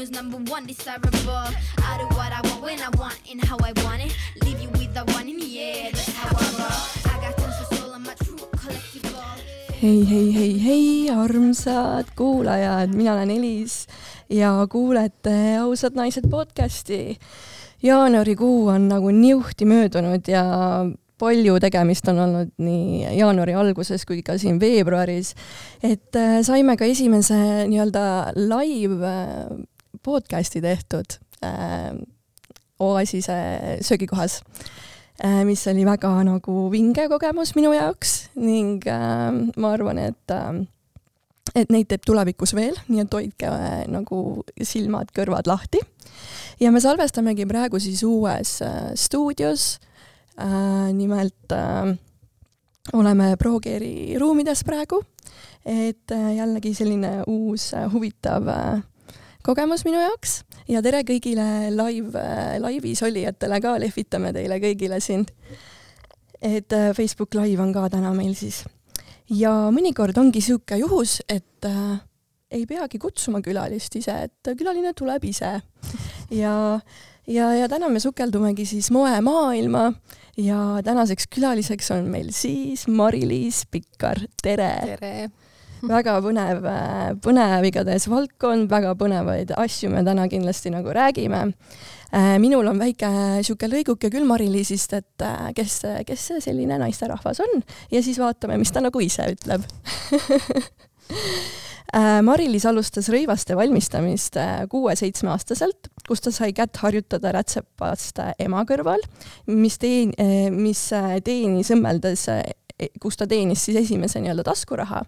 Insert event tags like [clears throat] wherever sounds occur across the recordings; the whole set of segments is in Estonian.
rumors number one desirable. I do what I want when I want and how I want it. Leave you with the one in the air. That's how I roll. I got tons of soul. I'm a true collectible. hei, hei, hei, hei, armsad kuulajad, mina olen Elis ja kuulete Ausad naised podcasti. jaanuarikuu on nagu niuhti möödunud ja palju tegemist on olnud nii jaanuari alguses kui ka siin veebruaris. et äh, saime ka esimese nii-öelda live äh, podcast'i tehtud äh, Oasise söögikohas äh, mis oli väga nagu vinge kogemus minu jaoks ning äh, ma arvan, et äh, et neid teeb tulevikus veel, nii et hoidke äh, nagu silmad-kõrvad lahti. ja me salvestamegi praegu siis uues äh, stuudios äh,. nimelt äh, oleme ProGeari ruumides praegu, et äh, jällegi selline uus äh, huvitav äh, kogemus minu jaoks ja tere kõigile live, laivis olijatele ka, lehvitame teile kõigile siin. et äh, Facebook Live on ka täna meil siis. ja mõnikord ongi sihuke juhus, et äh, ei peagi kutsuma külalist ise, et külaline tuleb ise. ja, ja, ja täna me sukeldumegi siis moemaailma ja tänaseks külaliseks on meil siis Mari-Liis Pikkar, tere, tere! Väga põnev, põnev igatahes valdkond, väga põnevaid asju me täna kindlasti nagu räägime. minul on väike sihuke lõiguke küll Mari-Liisist, et äh, kes, kes selline naisterahvas on ja siis vaatame, mis ta nagu ise ütleb [laughs] Mari-Liis alustas rõivaste valmistamist äh, kuue-seitsmeaastaselt, kus ta sai kätt harjutada rätsepast ema kõrval, mis teen-, mis teenis õmmeldes kus ta teenis siis esimese nii-öelda taskuraha.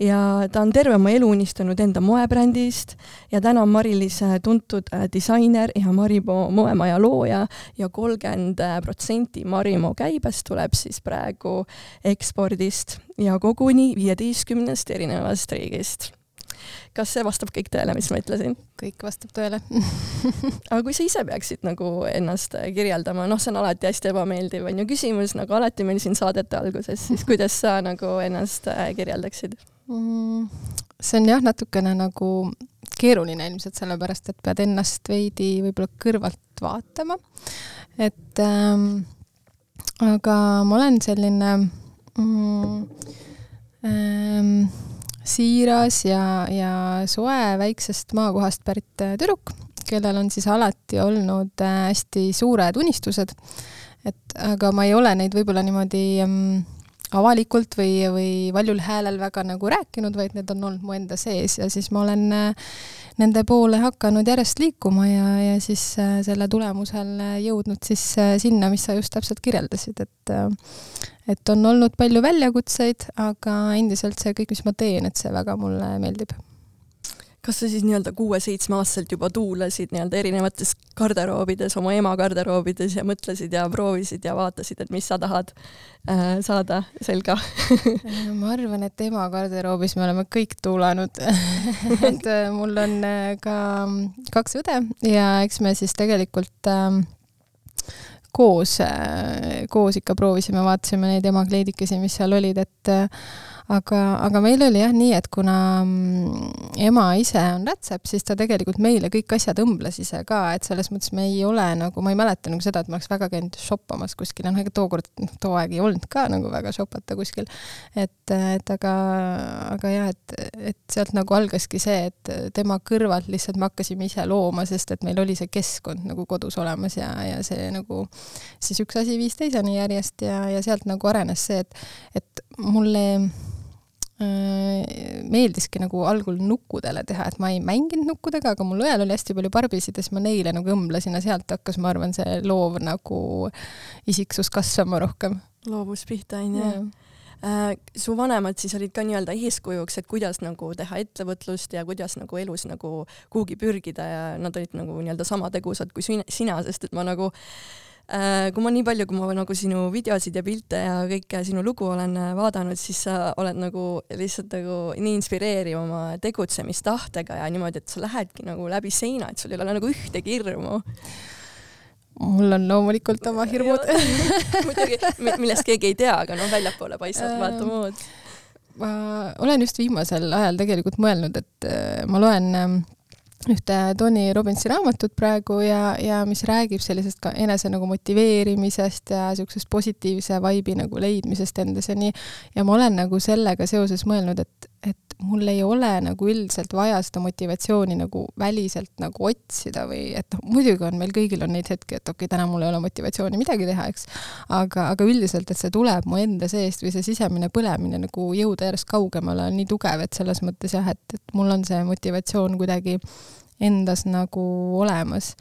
ja ta on terve oma elu unistanud enda moebrändist ja täna on Mari-Liis tuntud äh, disainer ja Marimo moemaja looja ja kolmkümmend protsenti Marimo käibest tuleb siis praegu ekspordist ja koguni viieteistkümnest erinevast riigist kas see vastab kõik tõele, mis ma ütlesin? kõik vastab tõele [laughs] aga kui sa ise peaksid nagu ennast kirjeldama, noh, see on alati hästi ebameeldiv, on ju, küsimus nagu alati meil siin saadete alguses, siis kuidas sa nagu ennast äh, kirjeldaksid mm,? see on jah, natukene nagu keeruline ilmselt, sellepärast et pead ennast veidi võib-olla kõrvalt vaatama. et ähm, aga ma olen selline mm, ähm, siiras ja, ja soe väiksest maakohast pärit äh, tüdruk, kellel on siis alati olnud äh, hästi suured unistused. et aga ma ei ole neid võib-olla niimoodi ähm, avalikult või, või valjul häälel väga nagu rääkinud, vaid need on olnud mu enda sees ja siis ma olen äh, nende poole hakanud järjest liikuma ja, ja siis äh, selle tulemusel jõudnud siis äh, sinna, mis sa just täpselt kirjeldasid, et et on olnud palju väljakutseid, aga endiselt see kõik, mis ma teen, et see väga mulle meeldib. Kas sa siis nii-öelda kuue-seitsme-aastaselt juba tuulasid nii-öelda erinevates garderoobides, oma ema garderoobides ja mõtlesid ja proovisid ja vaatasid, et mis sa tahad äh, saada selga? Ma arvan, et ema garderoobis me oleme kõik tuulanud. [laughs] Et äh, mul on äh, ka kaks õde ja eks me siis tegelikult äh, koos, koos ikka proovisime, vaatasime neid ema kleidikesi, mis seal olid, et aga, aga meil oli jah nii, et kuna mm, ema ise on rätsep, siis ta tegelikult meile kõik asjad õmbles ise ka, et selles mõttes me ei ole nagu, ma ei mäleta nagu seda, et ma oleks väga käinud shoppamas kuskil, noh ega tookord, noh too aeg ei olnud ka nagu väga shoppata kuskil. et, et aga, aga jah, et, et sealt nagu algaski see, et tema kõrvalt lihtsalt me hakkasime ise looma, sest et meil oli see keskkond nagu kodus olemas ja, ja see nagu siis üks asi viis teiseni järjest ja, ja sealt nagu arenes see, et, et mulle meeldiski nagu algul nukkudele teha, et ma ei mänginud nukkudega, aga mul õel oli hästi palju barbisid ja siis ma neile nagu õmblesin ja sealt hakkas, ma arvan, see loov nagu isiksus kasvama rohkem. loovus pihta, onju äh, su vanemad siis olid ka nii-öelda eeskujuks, et kuidas nagu teha ettevõtlust ja kuidas nagu elus nagu kuhugi pürgida ja nad olid nagu nii-öelda sama tegusad kui sina, sest et ma nagu Äh, kui ma nii palju, kui ma nagu sinu videosid ja pilte ja kõike sinu lugu olen äh, vaadanud, siis sa oled nagu lihtsalt nagu nii inspireeriv oma tegutsemistahtega ja niimoodi, et sa lähedki nagu läbi seina, et sul ei ole nagu ühtegi hirmu. Mul on loomulikult oma hirmud. [laughs] muidugi, millest keegi ei tea, aga noh, väljapoole vaata äh, muud. ma olen just viimasel ajal tegelikult mõelnud, et ma loen ühte Tony Robbinsi raamatut praegu ja, ja mis räägib sellisest ka enese nagu motiveerimisest ja niisugusest positiivse vaibi nagu leidmisest endas ja nii. ja ma olen nagu sellega seoses mõelnud, et, et mul ei ole nagu üldiselt vaja seda motivatsiooni nagu väliselt nagu otsida või et noh, muidugi on meil kõigil on neid hetki, et okei okay,, täna mul ei ole motivatsiooni midagi teha, eks. aga, aga üldiselt, et see tuleb mu enda seest või see sisemine põlemine nagu jõuda järjest kaugemale on nii tugev, et selles mõttes jah, et, et mul on see motivatsioon kuidagi endas nagu olemas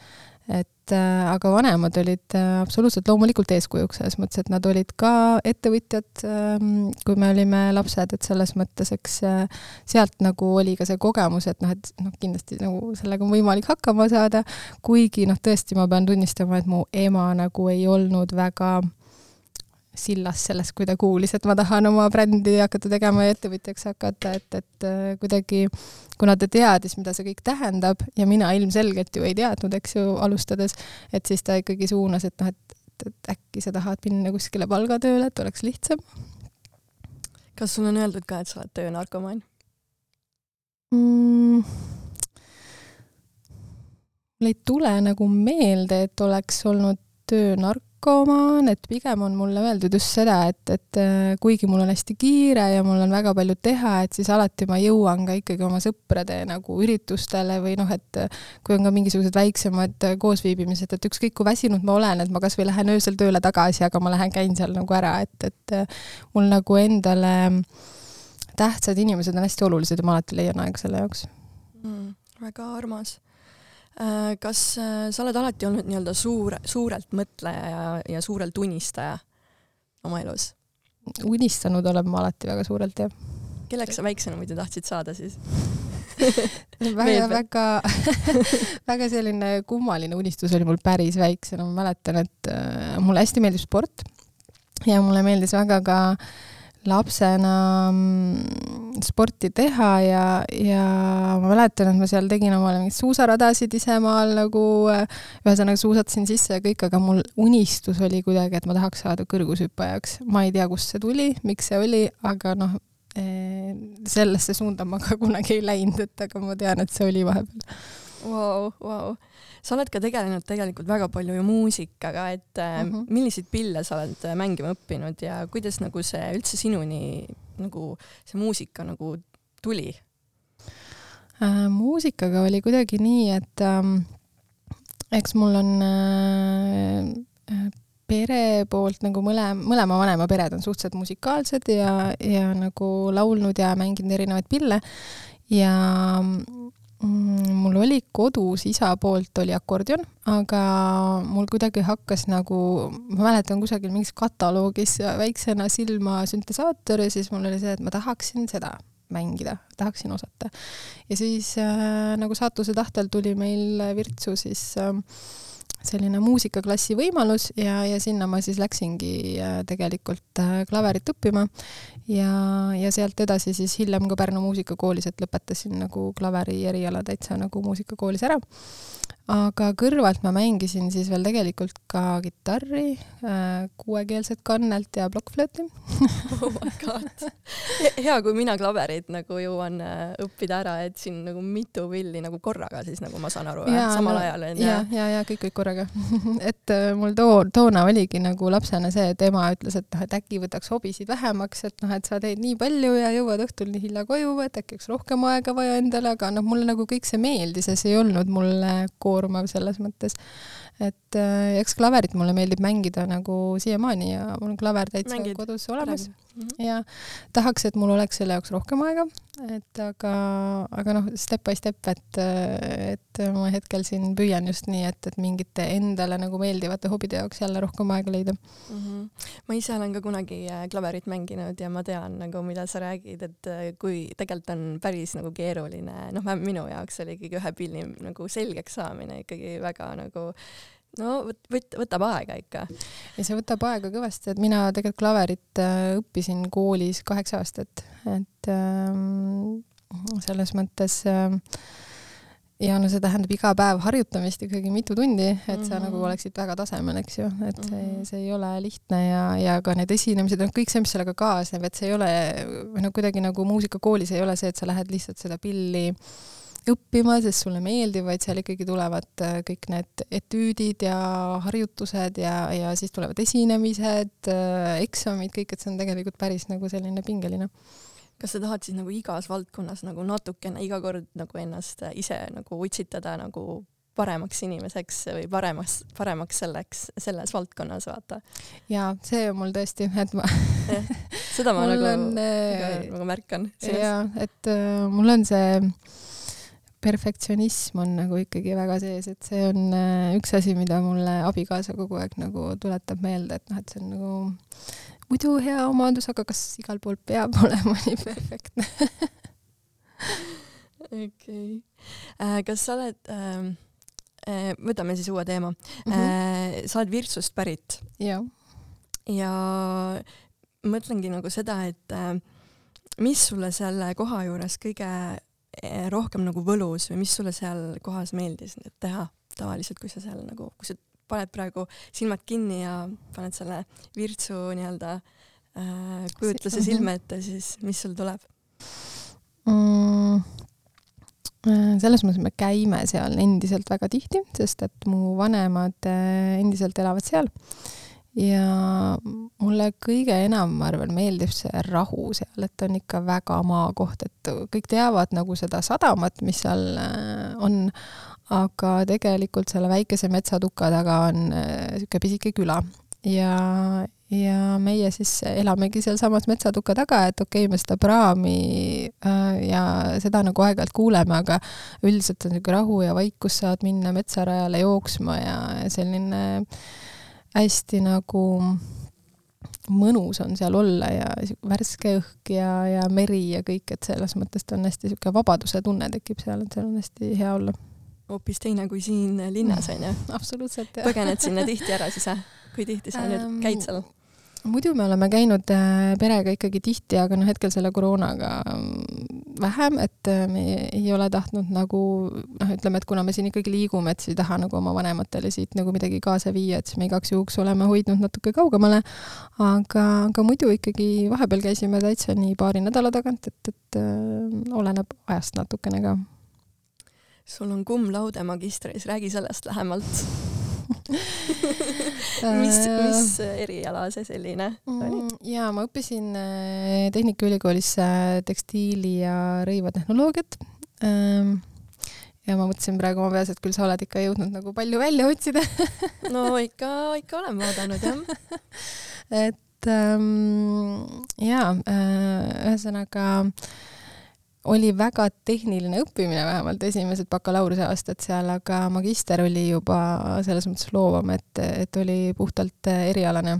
et äh, aga vanemad olid äh, absoluutselt loomulikult eeskujuks selles mõttes, et nad olid ka ettevõtjad äh,, kui me olime lapsed, et selles mõttes, eks äh, sealt nagu oli ka see kogemus, et noh, et noh, kindlasti nagu sellega on võimalik hakkama saada, kuigi noh, tõesti ma pean tunnistama, et mu ema nagu ei olnud väga sillas sellest, kui ta kuulis, et ma tahan oma brändi hakata tegema ja ettevõtjaks hakata, et, et äh, kuidagi kuna ta teadis, mida see kõik tähendab ja mina ilmselgelt ju ei teadnud, eks ju, alustades, et siis ta ikkagi suunas, et noh, et, et, et äkki sa tahad minna kuskile palgatööle, et oleks lihtsam. kas sulle on öeldud ka, et sa oled töönarkomaan mm.? mul ei tule nagu meelde, et oleks olnud töönark-, narkomaan, et pigem on mulle öeldud just seda, et, et äh, kuigi mul on hästi kiire ja mul on väga palju teha, et siis alati ma jõuan ka ikkagi oma sõprade nagu üritustele või noh, et äh, kui on ka mingisugused väiksemad äh, koosviibimised, et ükskõik kui väsinud ma olen, et ma kasvõi lähen öösel tööle tagasi, aga ma lähen, käin seal nagu ära, et, et mul nagu endale tähtsad inimesed on hästi olulised ja ma alati leian aega selle jaoks mm,. väga armas kas äh, sa oled alati olnud nii-öelda suur, suurelt mõtleja ja, ja suurelt unistaja oma elus? unistanud olen ma alati väga suurelt, jah. kelleks sa väiksena muidu tahtsid saada siis [laughs] väga, väga, [laughs] väga selline kummaline unistus oli mul päris väiksena, ma mäletan, et äh, mulle hästi meeldib sport ja mulle meeldis väga ka äh, lapsena mm, sporti teha ja, ja ma mäletan, et ma seal tegin omale mingeid suusaradasid ise maal nagu, ühesõnaga suusatasin sisse ja kõik, aga mul unistus oli kuidagi, et ma tahaks saada kõrgushüppajaks. ma ei tea, kust see tuli, miks see oli, aga noh, eh, sellesse suunda ma ka kunagi ei läinud, et aga ma tean, et see oli vahepeal. Vau, vau sa oled ka tegelenud tegelikult väga palju ju muusikaga, et mm -hmm. milliseid pille sa oled äh, mängima õppinud ja kuidas nagu see üldse sinuni nagu see muusika nagu tuli äh,? muusikaga oli kuidagi nii, et ähm, eks mul on äh, äh pere poolt nagu mõlema, mõlema vanema pered on suhteliselt musikaalsed ja, ja nagu laulnud ja mänginud erinevaid pille ja mul oli kodus isa poolt oli akordion, aga mul kuidagi hakkas nagu, ma mäletan kusagil mingis kataloogis väiksena silma süntesaator ja siis mul oli see, et ma tahaksin seda mängida, tahaksin osata. ja siis äh, nagu saatuse tahtel tuli meil Virtsu siis äh, selline muusikaklassi võimalus ja, ja sinna ma siis läksingi äh, tegelikult äh, klaverit õppima. Ja, ja sealt edasi siis hiljem ka Pärnu muusikakoolis, et lõpetasin nagu klaveri eriala täitsa nagu muusikakoolis ära aga kõrvalt ma mängisin siis veel tegelikult ka kitarri, äh, kuuekeelset kannelt ja plokkflööti oh my god. hea, kui mina klaverit nagu jõuan äh, õppida ära, et siin nagu mitu pilli nagu korraga siis nagu ma saan aru, samal no, ajal onju. ja, ja, ja kõik, kõik korraga [laughs] et äh, mul too, toona oligi nagu lapsena see, et ema ütles, et noh, et äkki võtaks hobisid vähemaks, et noh, et sa teed nii palju ja jõuad õhtul nii hilja koju, et äkki oleks rohkem aega vaja endale, aga noh, mulle nagu kõik see meeldis ja see ei olnud mulle koormav selles mõttes. et äh, eks klaverit mulle meeldib mängida nagu siiamaani ja mul on klaver täitsa Mängid kodus olemas mm -hmm. ja tahaks, et mul oleks selle jaoks rohkem aega, et aga, aga noh, step by step, et, et ma hetkel siin püüan just nii, et, et mingite endale nagu meeldivate hobide jaoks jälle rohkem aega leida mm. -hmm. ma ise olen ka kunagi äh, klaverit mänginud ja ma tean nagu, mida sa räägid, et äh, kui tegelikult on päris nagu keeruline, noh, minu jaoks oli ikkagi ühe pilli nagu selgeks saamine ikkagi väga nagu no võt-, võtab aega ikka. ja see võtab aega kõvasti, et mina tegelikult klaverit äh, õppisin koolis kaheksa aastat, et ähm, selles mõttes äh, ja no see tähendab iga päev harjutamist ikkagi mitu tundi, et sa mm -hmm. nagu oleksid väga tasemel, eks ju, et see mm, -hmm. see ei ole lihtne ja, ja ka need esinemised, noh, kõik see, mis sellega kaasneb, et see ei ole, või noh, kuidagi nagu muusikakoolis ei ole see, et sa lähed lihtsalt seda pilli õppima, sest sulle meeldib, vaid seal ikkagi tulevad äh, kõik need etüüdid ja harjutused ja, ja siis tulevad esinemised, äh, eksamid, kõik, et see on tegelikult päris nagu selline pingeline. kas sa tahad siis nagu igas valdkonnas nagu natukene iga kord nagu ennast ise nagu utsitada nagu paremaks inimeseks või paremaks, paremaks selleks, selles valdkonnas, vaata. jaa, see on mul tõesti, et ma seda ma [laughs] nagu on, nagu märkan. jaa, et äh, mul on see perfektsionism on nagu ikkagi väga sees, et see on äh, üks asi, mida mulle abikaasa kogu aeg nagu tuletab meelde, et noh, et see on nagu muidu hea omadus, aga kas igal pool peab [laughs] olema nii perfektne [laughs] okei okay. äh,. kas sa oled äh,, äh, võtame siis uue teema mm. -hmm. Äh, sa oled Virtsust pärit. jah. ja mõtlengi nagu seda, et äh, mis sulle selle koha juures kõige rohkem nagu võlus või mis sulle seal kohas meeldis teha tavaliselt, kui sa seal nagu, kui sa paned praegu silmad kinni ja paned selle virtsu nii-öelda äh, kujutluse silme ette, siis mis sul tuleb mm,? Äh, selles mõttes me käime seal endiselt väga tihti, sest et mu vanemad äh, endiselt elavad seal ja mulle kõige enam, ma arvan, meeldib see rahu seal, et on ikka väga maakoht, et kõik teavad nagu seda sadamat, mis seal äh, on, aga tegelikult selle väikese metsatuka taga on niisugune äh, pisike küla. Ja, ja meie siis elamegi sealsamas metsatuka taga, et okei okay,, me seda praami äh, ja seda nagu aeg-ajalt kuuleme, aga üldiselt on niisugune rahu ja vaikus, saad minna metsarajale jooksma ja selline äh, hästi nagu mõnus on seal olla ja värske õhk ja, ja meri ja kõik, et selles mõttes ta on hästi niisugune vabaduse tunne tekib seal, et seal on hästi hea olla. hoopis teine kui siin linnas, [laughs] onju? absoluutselt, jah. põgened sinna tihti ära siis, või? kui tihti sa nüüd käid seal? Muidu me oleme käinud äh, perega ikkagi tihti, aga noh, hetkel selle koroonaga mm, vähem, et äh, me ei ole tahtnud nagu noh, ütleme, et kuna me siin ikkagi liigume, et siis ei taha nagu oma vanematele siit nagu midagi kaasa viia, et siis me igaks juhuks oleme hoidnud natuke kaugemale. aga, aga muidu ikkagi vahepeal käisime täitsa nii paari nädala tagant, et, et äh, oleneb ajast natukene ka. sul on cum laude magistris, räägi sellest lähemalt mis, mis eriala see selline oli? Mm, jaa, ma õppisin äh, Tehnikaülikoolis äh, tekstiili ja rõivatehnoloogiat. Ähm, ja ma mõtlesin praegu oma peas, et küll sa oled ikka jõudnud nagu palju välja otsida [laughs] no ikka, ikka olen vaadanud jah. [laughs] et ähm, jaa, äh, ühesõnaga äh, oli väga tehniline õppimine, vähemalt esimesed bakalaureuseaastad seal, aga magister oli juba selles mõttes loovam, et, et oli puhtalt erialane,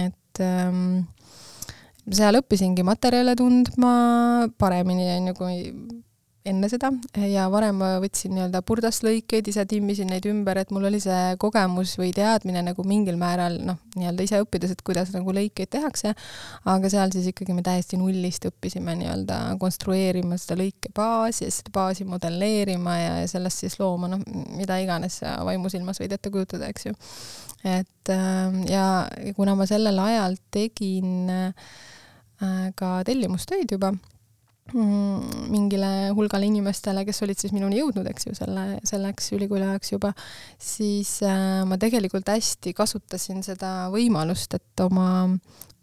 et ähm, seal õppisingi materjale tundma paremini, on ju, kui enne seda ja varem ma võtsin nii-öelda purdaslõikeid, ise timmisin neid ümber, et mul oli see kogemus või teadmine nagu mingil määral noh, nii-öelda ise õppides, et kuidas nagu lõikeid tehakse, aga seal siis ikkagi me täiesti nullist õppisime nii-öelda konstrueerima seda lõikebaasi ja seda baasi modelleerima ja, ja sellest siis looma noh, mida iganes vaimusilmas võid ette kujutada, eks ju. et ähm, ja kuna ma sellel ajal tegin äh, ka tellimustöid juba mingile hulgale inimestele, kes olid siis minuni jõudnud, eks ju, selle, selleks ülikooli ajaks juba, siis äh, ma tegelikult hästi kasutasin seda võimalust, et oma,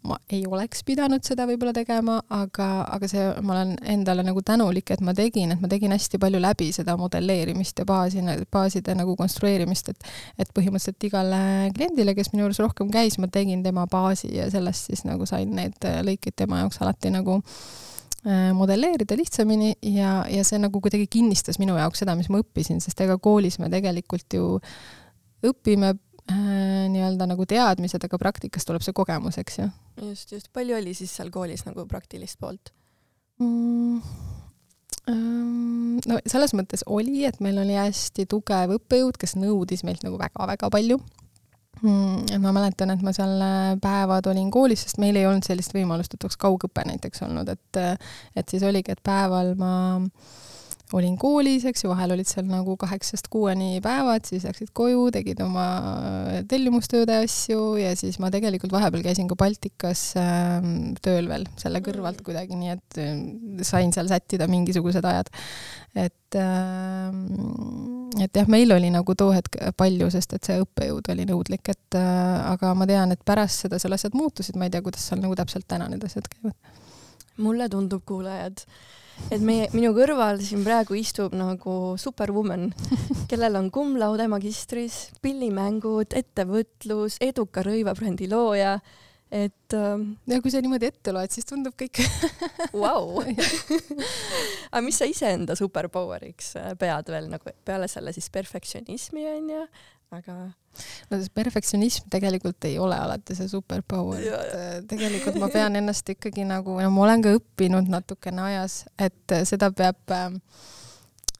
ma ei oleks pidanud seda võib-olla tegema, aga, aga see, ma olen endale nagu tänulik, et ma tegin, et ma tegin hästi palju läbi seda modelleerimist ja baasi, baaside nagu konstrueerimist, et et põhimõtteliselt igale kliendile, kes minu juures rohkem käis, ma tegin tema baasi ja sellest siis nagu sain need lõikeid tema jaoks alati nagu Äh, modelleerida lihtsamini ja, ja see nagu kuidagi kinnistas minu jaoks seda, mis ma õppisin, sest ega koolis me tegelikult ju õpime äh, nii-öelda nagu teadmised, aga praktikas tuleb see kogemus, eks ju. just, just. palju oli siis seal koolis nagu praktilist poolt mm,? Ähm, no selles mõttes oli, et meil oli hästi tugev õppejõud, kes nõudis meilt nagu väga-väga palju Mm, ma mäletan, et ma seal äh, päevad olin koolis, sest meil ei olnud sellist võimalust, et oleks kaugõpe näiteks olnud, et äh, et siis oligi, et päeval ma olin koolis, eks ju, vahel olid seal nagu kaheksast kuueni päevad, siis läksid koju, tegid oma tellimustööde asju ja siis ma tegelikult vahepeal käisin ka Baltikas äh, tööl veel selle kõrvalt kuidagi, nii et äh, sain seal sättida mingisugused ajad. et äh,, et jah, meil oli nagu too hetk palju, sest et see õppejõud oli nõudlik, et äh, aga ma tean, et pärast seda seal asjad muutusid, ma ei tea, kuidas seal nagu täpselt täna need asjad käivad. mulle tundub, kuulajad, et meie, minu kõrval siin praegu istub nagu superwoman, [laughs] kellel on cum laude magistris, pillimängud, ettevõtlus, eduka rõivabrändi looja, et äh, ja kui sa niimoodi ette loed, siis tundub kõik [laughs] vau. [laughs] aga mis sa iseenda superpower'iks äh, pead veel nagu peale selle siis perfektsionismi onju, aga no see perfektsionism tegelikult ei ole alati see superpower, et äh, tegelikult ma pean ennast ikkagi nagu, no ma olen ka õppinud natukene ajas, et äh, seda peab äh,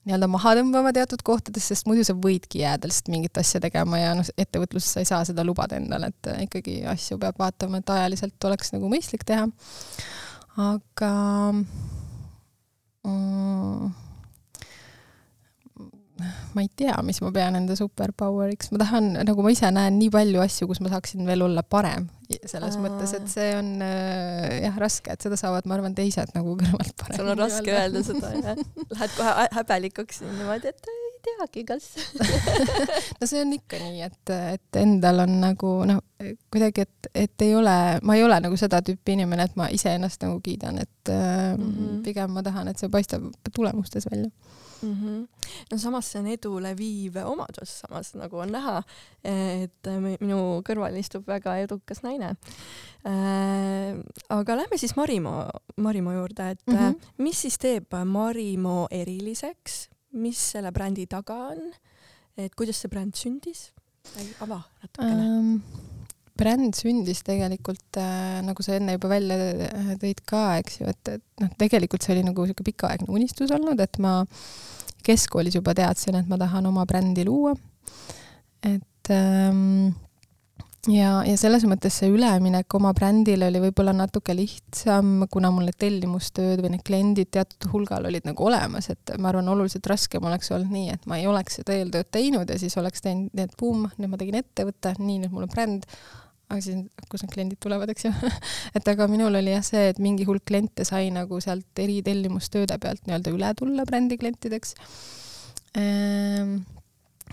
nii-öelda maha tõmbama teatud kohtades, sest muidu sa võidki jääda lihtsalt mingit asja tegema ja noh, ettevõtluses sa ei saa seda lubada endale, et ikkagi asju peab vaatama, et ajaliselt oleks nagu mõistlik teha. aga mm, ma ei tea, mis ma pean enda superpower'iks, ma tahan, nagu ma ise näen nii palju asju, kus ma saaksin veel olla parem, selles Aa. mõttes, et see on äh, jah, raske, et seda saavad, ma arvan, teised nagu kõrvalt paremini sul on raske öelda seda, jah? [laughs] Lähed kohe häbelikuks niimoodi, et ei teagi, kas [laughs] no see on ikka nii, et, et endal on nagu noh, kuidagi, et, et ei ole, ma ei ole nagu seda tüüpi inimene, et ma iseennast nagu kiidan, et mm -hmm. pigem ma tahan, et see paistab tulemustes välja mm. -hmm. no samas see on edule viiv omadus, samas nagu on näha, et minu kõrval istub väga edukas naine äh,. aga lähme siis Marimo, Marimo juurde, et mm -hmm. mis siis teeb Marimo eriliseks, mis selle brändi taga on, et kuidas see bränd sündis? ava natukene um bränd sündis tegelikult äh, nagu sa enne juba välja tõid ka, eks ju, et, et noh, tegelikult see oli nagu niisugune pikaaegne unistus olnud, et ma keskkoolis juba teadsin, et ma tahan oma brändi luua. et ähm, ja, ja selles mõttes see üleminek oma brändile oli võib-olla natuke lihtsam, kuna mul need tellimustööd või need kliendid teatud hulgal olid nagu olemas, et ma arvan, oluliselt raskem oleks olnud nii, et ma ei oleks seda eeltööd teinud ja siis oleks teinud, nii et buum, nüüd ma tegin ettevõtte, nii, nüüd mul on bränd, aga siis, kus need kliendid tulevad, eks ju. [laughs] Et aga minul oli jah see, et mingi hulk kliente sai nagu sealt eritellimustööde pealt nii-öelda üle tulla brändi klientideks. Ehm,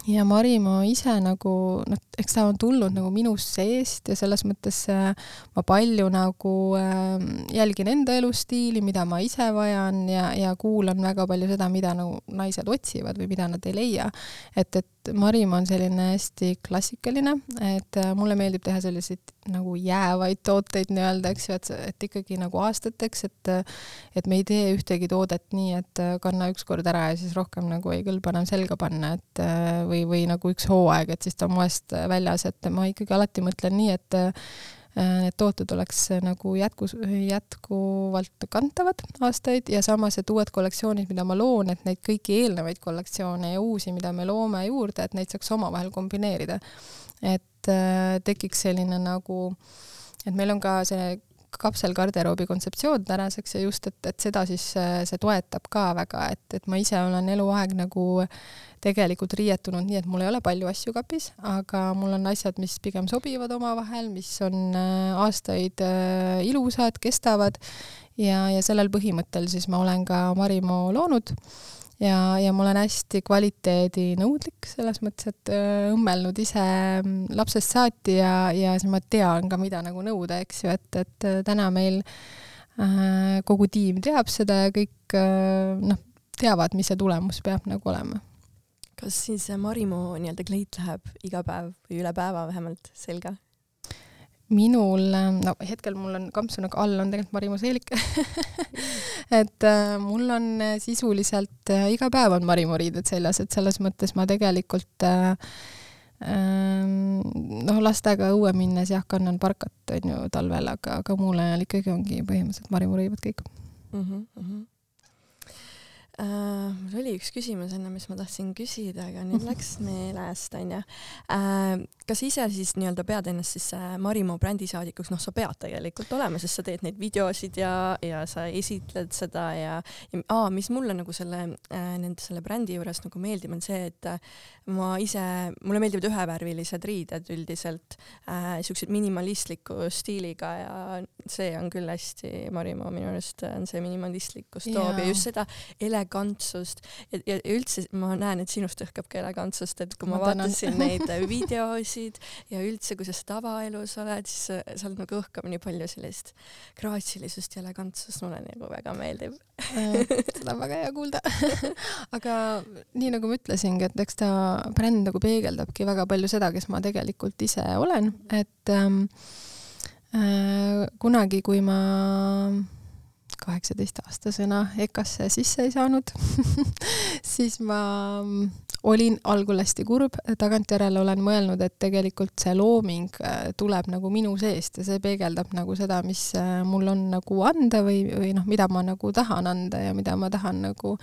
ja Marimo ise nagu noh, eks ta on tulnud nagu minust seest ja selles mõttes äh, ma palju nagu äh, jälgin enda elustiili, mida ma ise vajan ja, ja kuulan väga palju seda, mida nagu naised otsivad või mida nad ei leia. et, et Marim on selline hästi klassikaline, et äh, mulle meeldib teha selliseid nagu jäävaid tooteid nii-öelda, eks ju, et, et ikkagi nagu aastateks, et et me ei tee ühtegi toodet nii, et äh, kanna üks kord ära ja siis rohkem nagu ei kõlba enam selga panna, et äh, või, või nagu üks hooaeg, et siis ta on moest väljas, et ma ikkagi alati mõtlen nii, et need tooted oleks nagu jätkus, jätkuvalt kantavad aastaid ja samas, et uued kollektsioonid, mida ma loon, et neid kõiki eelnevaid kollektsioone ja uusi, mida me loome juurde, et neid saaks omavahel kombineerida. Et äh, tekiks selline nagu, et meil on ka see kapselgarderoobi kontseptsioon tänaseks ja just, et, et seda siis see toetab ka väga, et, et ma ise olen eluaeg nagu tegelikult riietunud nii, et mul ei ole palju asju kapis, aga mul on asjad, mis pigem sobivad omavahel, mis on äh, aastaid äh, ilusad, kestavad ja, ja sellel põhimõttel siis ma olen ka Marimo loonud ja, ja ma olen hästi kvaliteedinõudlik selles mõttes, et äh, õmmelnud ise mm, lapsest saati ja, ja siis ma tean ka, mida nagu nõuda, eks ju, et, et täna meil äh, kogu tiim teab seda ja kõik äh, noh, teavad, mis see tulemus peab nagu olema kas siis Marimo nii-öelda kleit läheb iga päev või üle päeva vähemalt selga? Minul, no hetkel mul on kampsun, aga all on tegelikult Marimo seelik [laughs] et äh, mul on sisuliselt äh, iga päev on Marimo riided seljas, et selles mõttes ma tegelikult äh, ähm, noh, lastega õue minnes jah, kannan parkat onju talvel, aga, aga muul ajal ikkagi ongi põhimõtteliselt Marimo riivad kõik mm. -hmm, mm -hmm uh,. mul oli üks küsimus enne, mis ma tahtsin küsida, aga nüüd läks meelest, onju. Äh, kas ise siis nii-öelda pead ennast siis äh, Marimo brändisaadikuks, noh, sa pead tegelikult olema, sest sa teed neid videosid ja, ja sa esitled seda ja, ja aa, mis mulle nagu selle, nende selle brändi juures nagu meeldib, on see, et ma ise, mulle meeldivad ühevärvilised riided üldiselt äh,, siuksed minimalistliku stiiliga ja see on küll hästi Marimo minu arust on see minimalistlikkus toob ja, ja just seda elegantsust. Ja, ja üldse ma näen, et sinust õhkab ka elegantsust, et kui ma, ma vaatasin neid [laughs] videosid ja üldse, kui sa tavaelus oled, siis seal nagu õhkab nii palju sellist graatsilisust ja elegantsust, mulle nagu väga meeldib. [laughs] Seda on väga hea kuulda. [laughs] Aga nii nagu ma ütlesingi, et eks ta bränd nagu peegeldabki väga palju seda, kes ma tegelikult ise olen, et ähm, äh, kunagi, kui ma kaheksateistaastasena EKA-sse sisse ei saanud [laughs] siis ma olin algul hästi kurb, tagantjärele olen mõelnud, et tegelikult see looming äh, tuleb nagu minu seest ja see peegeldab nagu seda, mis äh, mul on nagu anda või, või noh, mida ma nagu tahan anda ja mida ma tahan nagu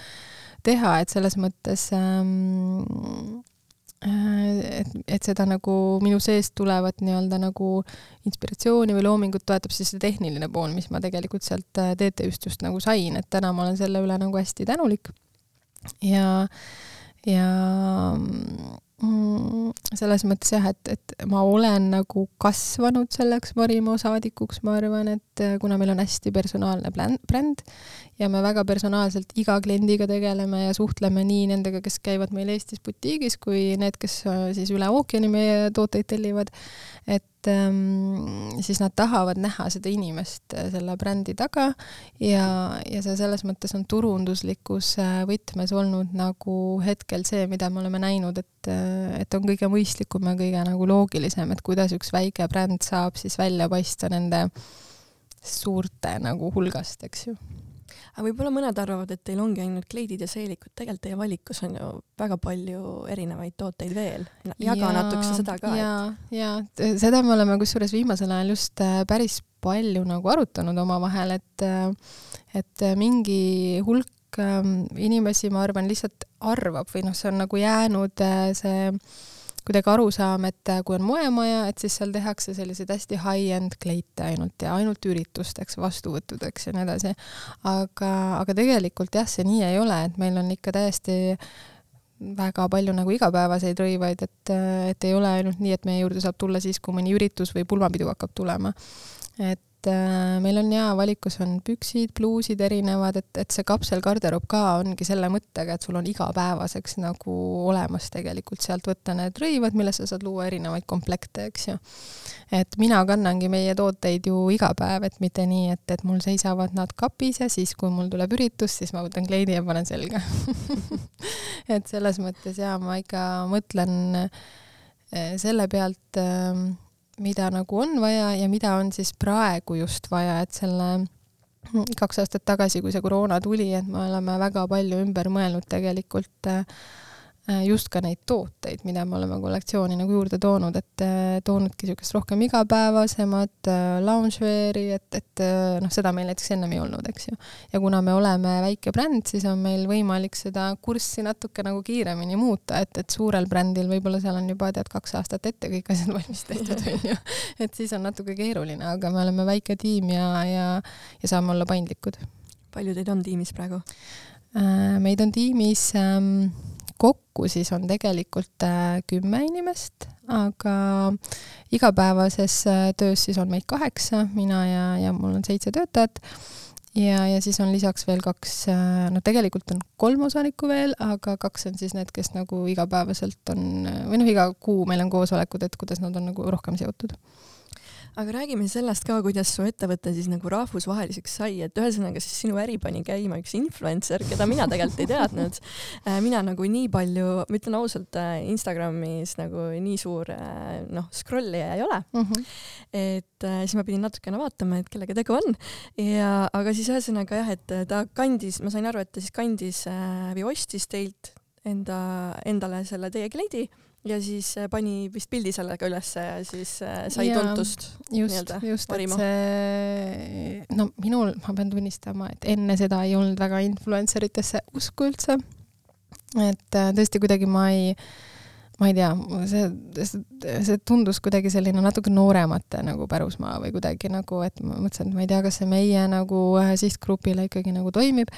teha, et selles mõttes ähm, Äh, et, et seda nagu minu seest tulevat nii-öelda nagu inspiratsiooni või loomingut toetab siis see tehniline pool, mis ma tegelikult sealt äh, TTÜ-st just nagu sain, et täna ma olen selle üle nagu hästi tänulik. ja, ja mm, selles mõttes jah, et, et ma olen nagu kasvanud selleks Marimo saadikuks, ma arvan, et äh, kuna meil on hästi personaalne bränd ja me väga personaalselt iga kliendiga tegeleme ja suhtleme nii nendega, kes käivad meil Eestis butiigis, kui need, kes äh, siis üle ookeani meie tooteid tellivad. Et ähm, siis nad tahavad näha seda inimest äh, selle brändi taga ja, ja see selles mõttes on turunduslikus äh, võtmes olnud nagu hetkel see, mida me oleme näinud, et, et on kõige mõistlikum ja kõige nagu loogilisem, et kuidas üks väike bränd saab siis välja paista nende suurte nagu hulgast, eks ju aga võib-olla mõned arvavad, et teil ongi ainult kleidid ja seelikud, tegelikult teie valikus on ju väga palju erinevaid tooteid veel. jaga ja, natukese seda ka. ja et..., ja seda me oleme kusjuures viimasel ajal just äh, päris palju nagu arutanud omavahel, et äh, et mingi hulk ähm, inimesi, ma arvan, lihtsalt arvab või noh, see on nagu jäänud äh, see kuidagi arusaam, et äh, kui on moemaja, et siis seal tehakse selliseid hästi high-end kleite ainult ja ainult üritusteks, vastuvõttudeks ja nii edasi. aga, aga tegelikult jah, see nii ei ole, et meil on ikka täiesti väga palju nagu igapäevaseid rõivaid, et, äh, et ei ole ainult nii, et meie juurde saab tulla siis, kui mõni üritus või pulmapidu hakkab tulema. et et äh, meil on jaa, valikus on püksid, pluusid erinevad, et, et see kapselgarderoob ka ongi selle mõttega, et sul on igapäevaseks nagu olemas tegelikult sealt võtta need rõivad, millest sa saad luua erinevaid komplekte, eks ju. et mina kannangi meie tooteid ju iga päev, et mitte nii, et, et mul seisavad nad kapis ja siis, kui mul tuleb üritus, siis ma võtan kleidi ja panen selga [laughs] et selles mõttes jaa, ma ikka mõtlen äh, selle pealt äh, mida nagu on vaja ja mida on siis praegu just vaja, et selle kaks aastat tagasi, kui see koroona tuli, et me oleme väga palju ümber mõelnud tegelikult äh, just ka neid tooteid, mida me oleme kollektsiooni nagu juurde toonud, et äh, toonudki niisugust rohkem igapäevasemat äh, loungewear'i, et, et noh, seda meil näiteks ennem ei olnud, eks ju. ja kuna me oleme väike bränd, siis on meil võimalik seda kurssi natuke nagu kiiremini muuta, et, et suurel brändil võib-olla seal on juba tead kaks aastat ette kõik asjad [laughs] valmis tehtud, [laughs] on ju. et siis on natuke keeruline, aga me oleme väike tiim ja, ja, ja saame olla paindlikud. palju teid on tiimis praegu? meid on tiimis ähm, kokku siis on tegelikult äh, kümme inimest, aga igapäevases äh, töös siis on meid kaheksa, mina ja, ja mul on seitse töötajat. Ja, ja siis on lisaks veel kaks, äh, no tegelikult on kolm osanikku veel, aga kaks on siis need, kes nagu igapäevaselt on, või noh, iga kuu meil on koosolekud, et kuidas nad on nagu rohkem seotud aga räägime sellest ka, kuidas su ettevõte siis nagu rahvusvaheliseks sai, et ühesõnaga siis sinu äri pani käima üks influencer, keda mina tegelikult ei teadnud. [laughs] Äh, mina nagu nii palju, ma ütlen ausalt, äh, Instagramis nagu nii suur äh, noh, scrollija ei ole mm. -hmm. et siis ma pidin natukene vaatama, et kellega tegu on ja, aga siis ühesõnaga jah, et ta kandis, ma sain aru, et ta siis kandis või ostis teilt enda, endale selle teie kleidi ja siis äh, pani vist pildi sellega ülesse ja siis äh, sai ja, tuntust. just, just, et see, no minul, ma pean tunnistama, et enne seda ei olnud väga influencer itesse usku üldse. et äh, tõesti kuidagi ma ei, ma ei tea, see, see, see tundus kuidagi selline natuke nooremate nagu pärusmaa või kuidagi nagu, et ma mõtlesin, et ma ei tea, kas see meie nagu sihtgrupile ikkagi nagu toimib,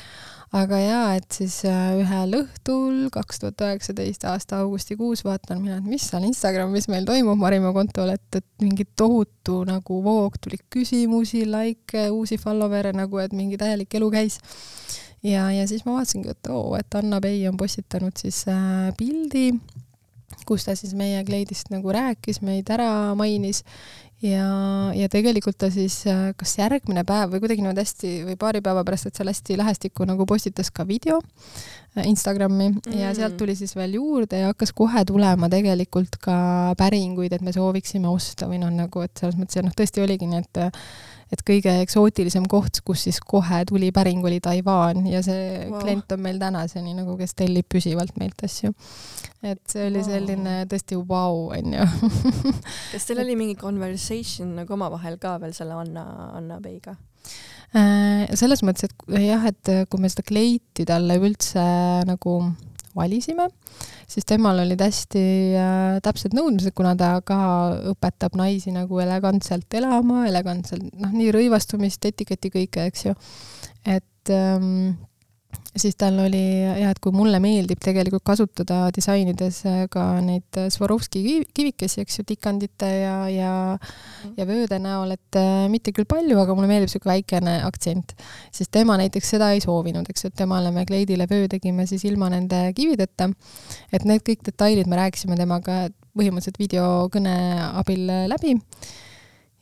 aga jaa, et siis äh, ühel õhtul kaks tuhat üheksateist aasta augustikuus vaatan mina, et mis seal Instagramis meil toimub Marimaa kontol, et, et mingi tohutu nagu voog tuli küsimusi, likee, uusi follower'e nagu, et mingi täielik elu käis. Ja, ja siis ma vaatasingi, et oo, et Anna Pei on postitanud siis äh, pildi kus ta siis meie kleidist nagu rääkis, meid ära mainis ja, ja tegelikult ta siis äh, kas järgmine päev või kuidagi niimoodi hästi või paari päeva pärast, et seal hästi lähestikku nagu postitas ka video äh, Instagrami mm. ja sealt tuli siis veel juurde ja hakkas kohe tulema tegelikult ka päringuid, et me sooviksime osta või noh, nagu et selles mõttes ja noh, tõesti oligi nii, et et kõige eksootilisem koht, kus siis kohe tuli päring, oli Taiwan ja see wow. klient on meil tänaseni nagu, kes tellib püsivalt meilt asju. et see oli wow. selline tõesti vau, onju. [laughs] kas teil oli mingi conversation nagu omavahel ka veel selle Anna, Anna Peiga? Äh, selles mõttes, et jah, et kui me seda kleiti talle üldse nagu valisime, siis temal olid hästi äh, täpsed nõudmised, kuna ta ka õpetab naisi nagu elegantselt elama, elegantselt, noh, nii rõivastumist, etiketi kõike, eks ju. et ähm, siis tal oli jah, et kui mulle meeldib tegelikult kasutada disainides äh, ka neid äh, Swarovski kivikesi, eks ju, tikandite ja, ja mhm. ja vööde näol, et äh, mitte küll palju, aga mulle meeldib niisugune väikene aktsent. siis tema näiteks seda ei soovinud, eks ju, et temale me kleidile vöö tegime siis ilma nende kivideta. et need kõik detailid me rääkisime temaga põhimõtteliselt videokõne abil läbi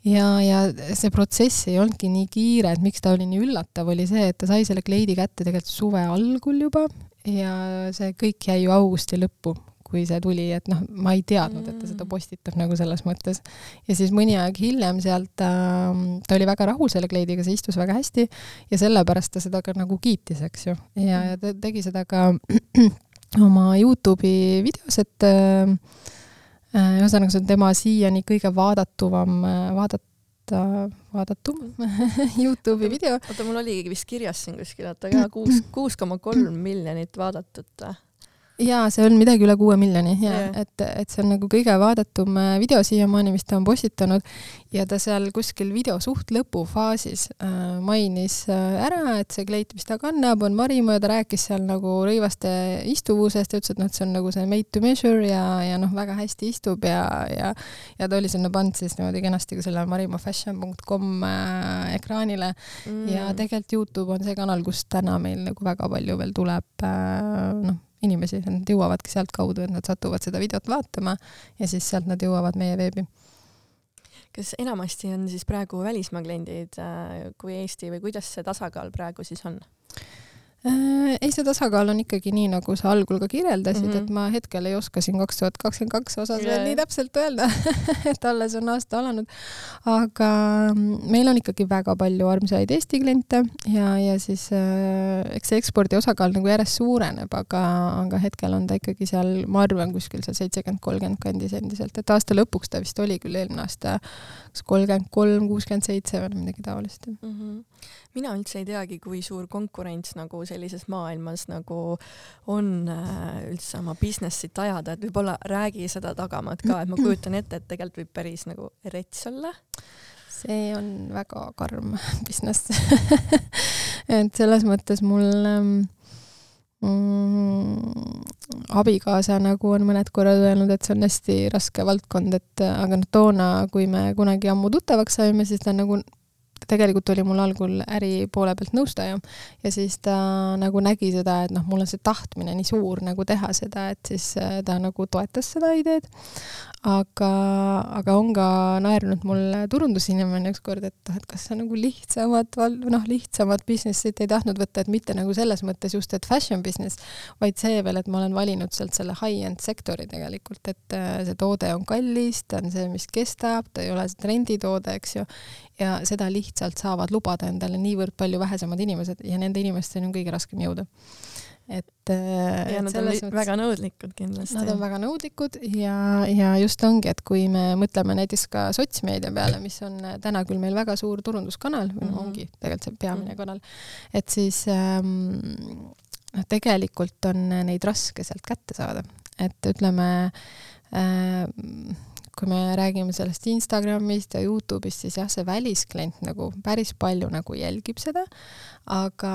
ja, ja see protsess ei olnudki nii kiire, et miks ta oli nii üllatav, oli see, et ta sai selle kleidi kätte tegelikult suve algul juba ja see kõik jäi ju augusti lõppu, kui see tuli, et noh, ma ei teadnud, et ta seda mm. postitab nagu selles mõttes. ja siis mõni aeg hiljem sealt ta, ta oli väga rahul selle kleidiga, see istus väga hästi ja sellepärast ta seda ka nagu kiitis, eks ju. ja, ja ta tegi seda ka [clears throat] oma Youtube'i videos, et Äh, ühesõnaga, see on tema siiani kõige vaadatuvam, äh, vaadata, vaadatum [laughs] Youtube'i video. oota, mul oligi vist kirjas siin kuskil, oota, kuus, kuus koma kolm miljonit vaadatud jaa, see on midagi üle kuue miljoni ja yeah. et, et see on nagu kõige vaadatum äh, video siiamaani, mis ta on postitanud ja ta seal kuskil video suht lõpufaasis äh, mainis äh, ära, et see kleit, mis ta kannab, on Marimaa ja ta rääkis seal nagu rõivaste istuvusest ja ütles, et noh, et see on nagu see made to measure ja, ja noh, väga hästi istub ja, ja ja ta oli sinna pannud siis niimoodi kenasti ka selle marimaafashion.com äh, ekraanile mm. ja tegelikult Youtube on see kanal, kust täna meil nagu väga palju veel tuleb äh, noh inimesi, nad jõuavadki sealtkaudu, et nad satuvad seda videot vaatama ja siis sealt nad jõuavad meie veebi. kas enamasti on siis praegu välismaa kliendid äh, kui Eesti või kuidas see tasakaal praegu siis on? Äh, ei, see tasakaal on ikkagi nii, nagu sa algul ka kirjeldasid mm, -hmm. et ma hetkel ei oska siin kaks tuhat kakskümmend kaks osas yeah. veel nii täpselt öelda [laughs] et alles on aasta alanud. aga mm, meil on ikkagi väga palju armsaid Eesti kliente ja, ja siis äh, eks see ekspordi osakaal nagu järjest suureneb, aga, aga hetkel on ta ikkagi seal, ma arvan, kuskil seal seitsekümmend, kolmkümmend kandis endiselt, et aasta lõpuks ta vist oli küll eelmine aasta kas kolmkümmend kolm, kuuskümmend seitse või midagi taolist mm. -hmm. Mina üldse ei teagi, kui suur konkurents nagu sellises maailmas nagu on äh, üldse oma business'it ajada, et võib-olla räägi seda tagamaad ka, et ma kujutan ette, et tegelikult võib päris nagu rets olla. See on väga karm [laughs] business. Et selles mõttes mul ähm, mm, abikaasa nagu on mõned korrad öelnud, et see on hästi raske valdkond, et aga noh, toona, kui me kunagi ammu tuttavaks saime, siis ta nagu tegelikult oli mul algul äri poole pealt nõustaja ja siis ta nagu nägi seda, et noh, mul on see tahtmine nii suur nagu teha seda, et siis äh, ta nagu toetas seda ideed. Aga, aga on ka naernud mulle turundusinimene ükskord, et noh, et kas sa nagu lihtsamat, noh, lihtsamat business'it ei tahtnud võtta, et mitte nagu selles mõttes just, et fashion business, vaid see veel, et ma olen valinud sealt selle high-end sektori tegelikult, et äh, see toode on kallis, ta on see, mis kestab, ta ei ole see trenditoode, eks ju, ja seda lihtsalt saavad lubada endale niivõrd palju vähesemad inimesed ja nende inimesteni on kõige raskem jõuda. Et ja et nad on mõttes, väga nõudlikud kindlasti. Nad on väga nõudlikud ja, ja just ongi, et kui me mõtleme näiteks ka sotsmeedia peale, mis on täna küll meil väga suur turunduskanal või mm -hmm. ongi tegelikult see peamine mm -hmm. kanal, et siis ähm, noh, tegelikult on neid raske sealt kätte saada, et ütleme äh, kui me räägime sellest Instagramist ja Youtube'ist, siis jah, see välisklient nagu päris palju nagu jälgib seda, aga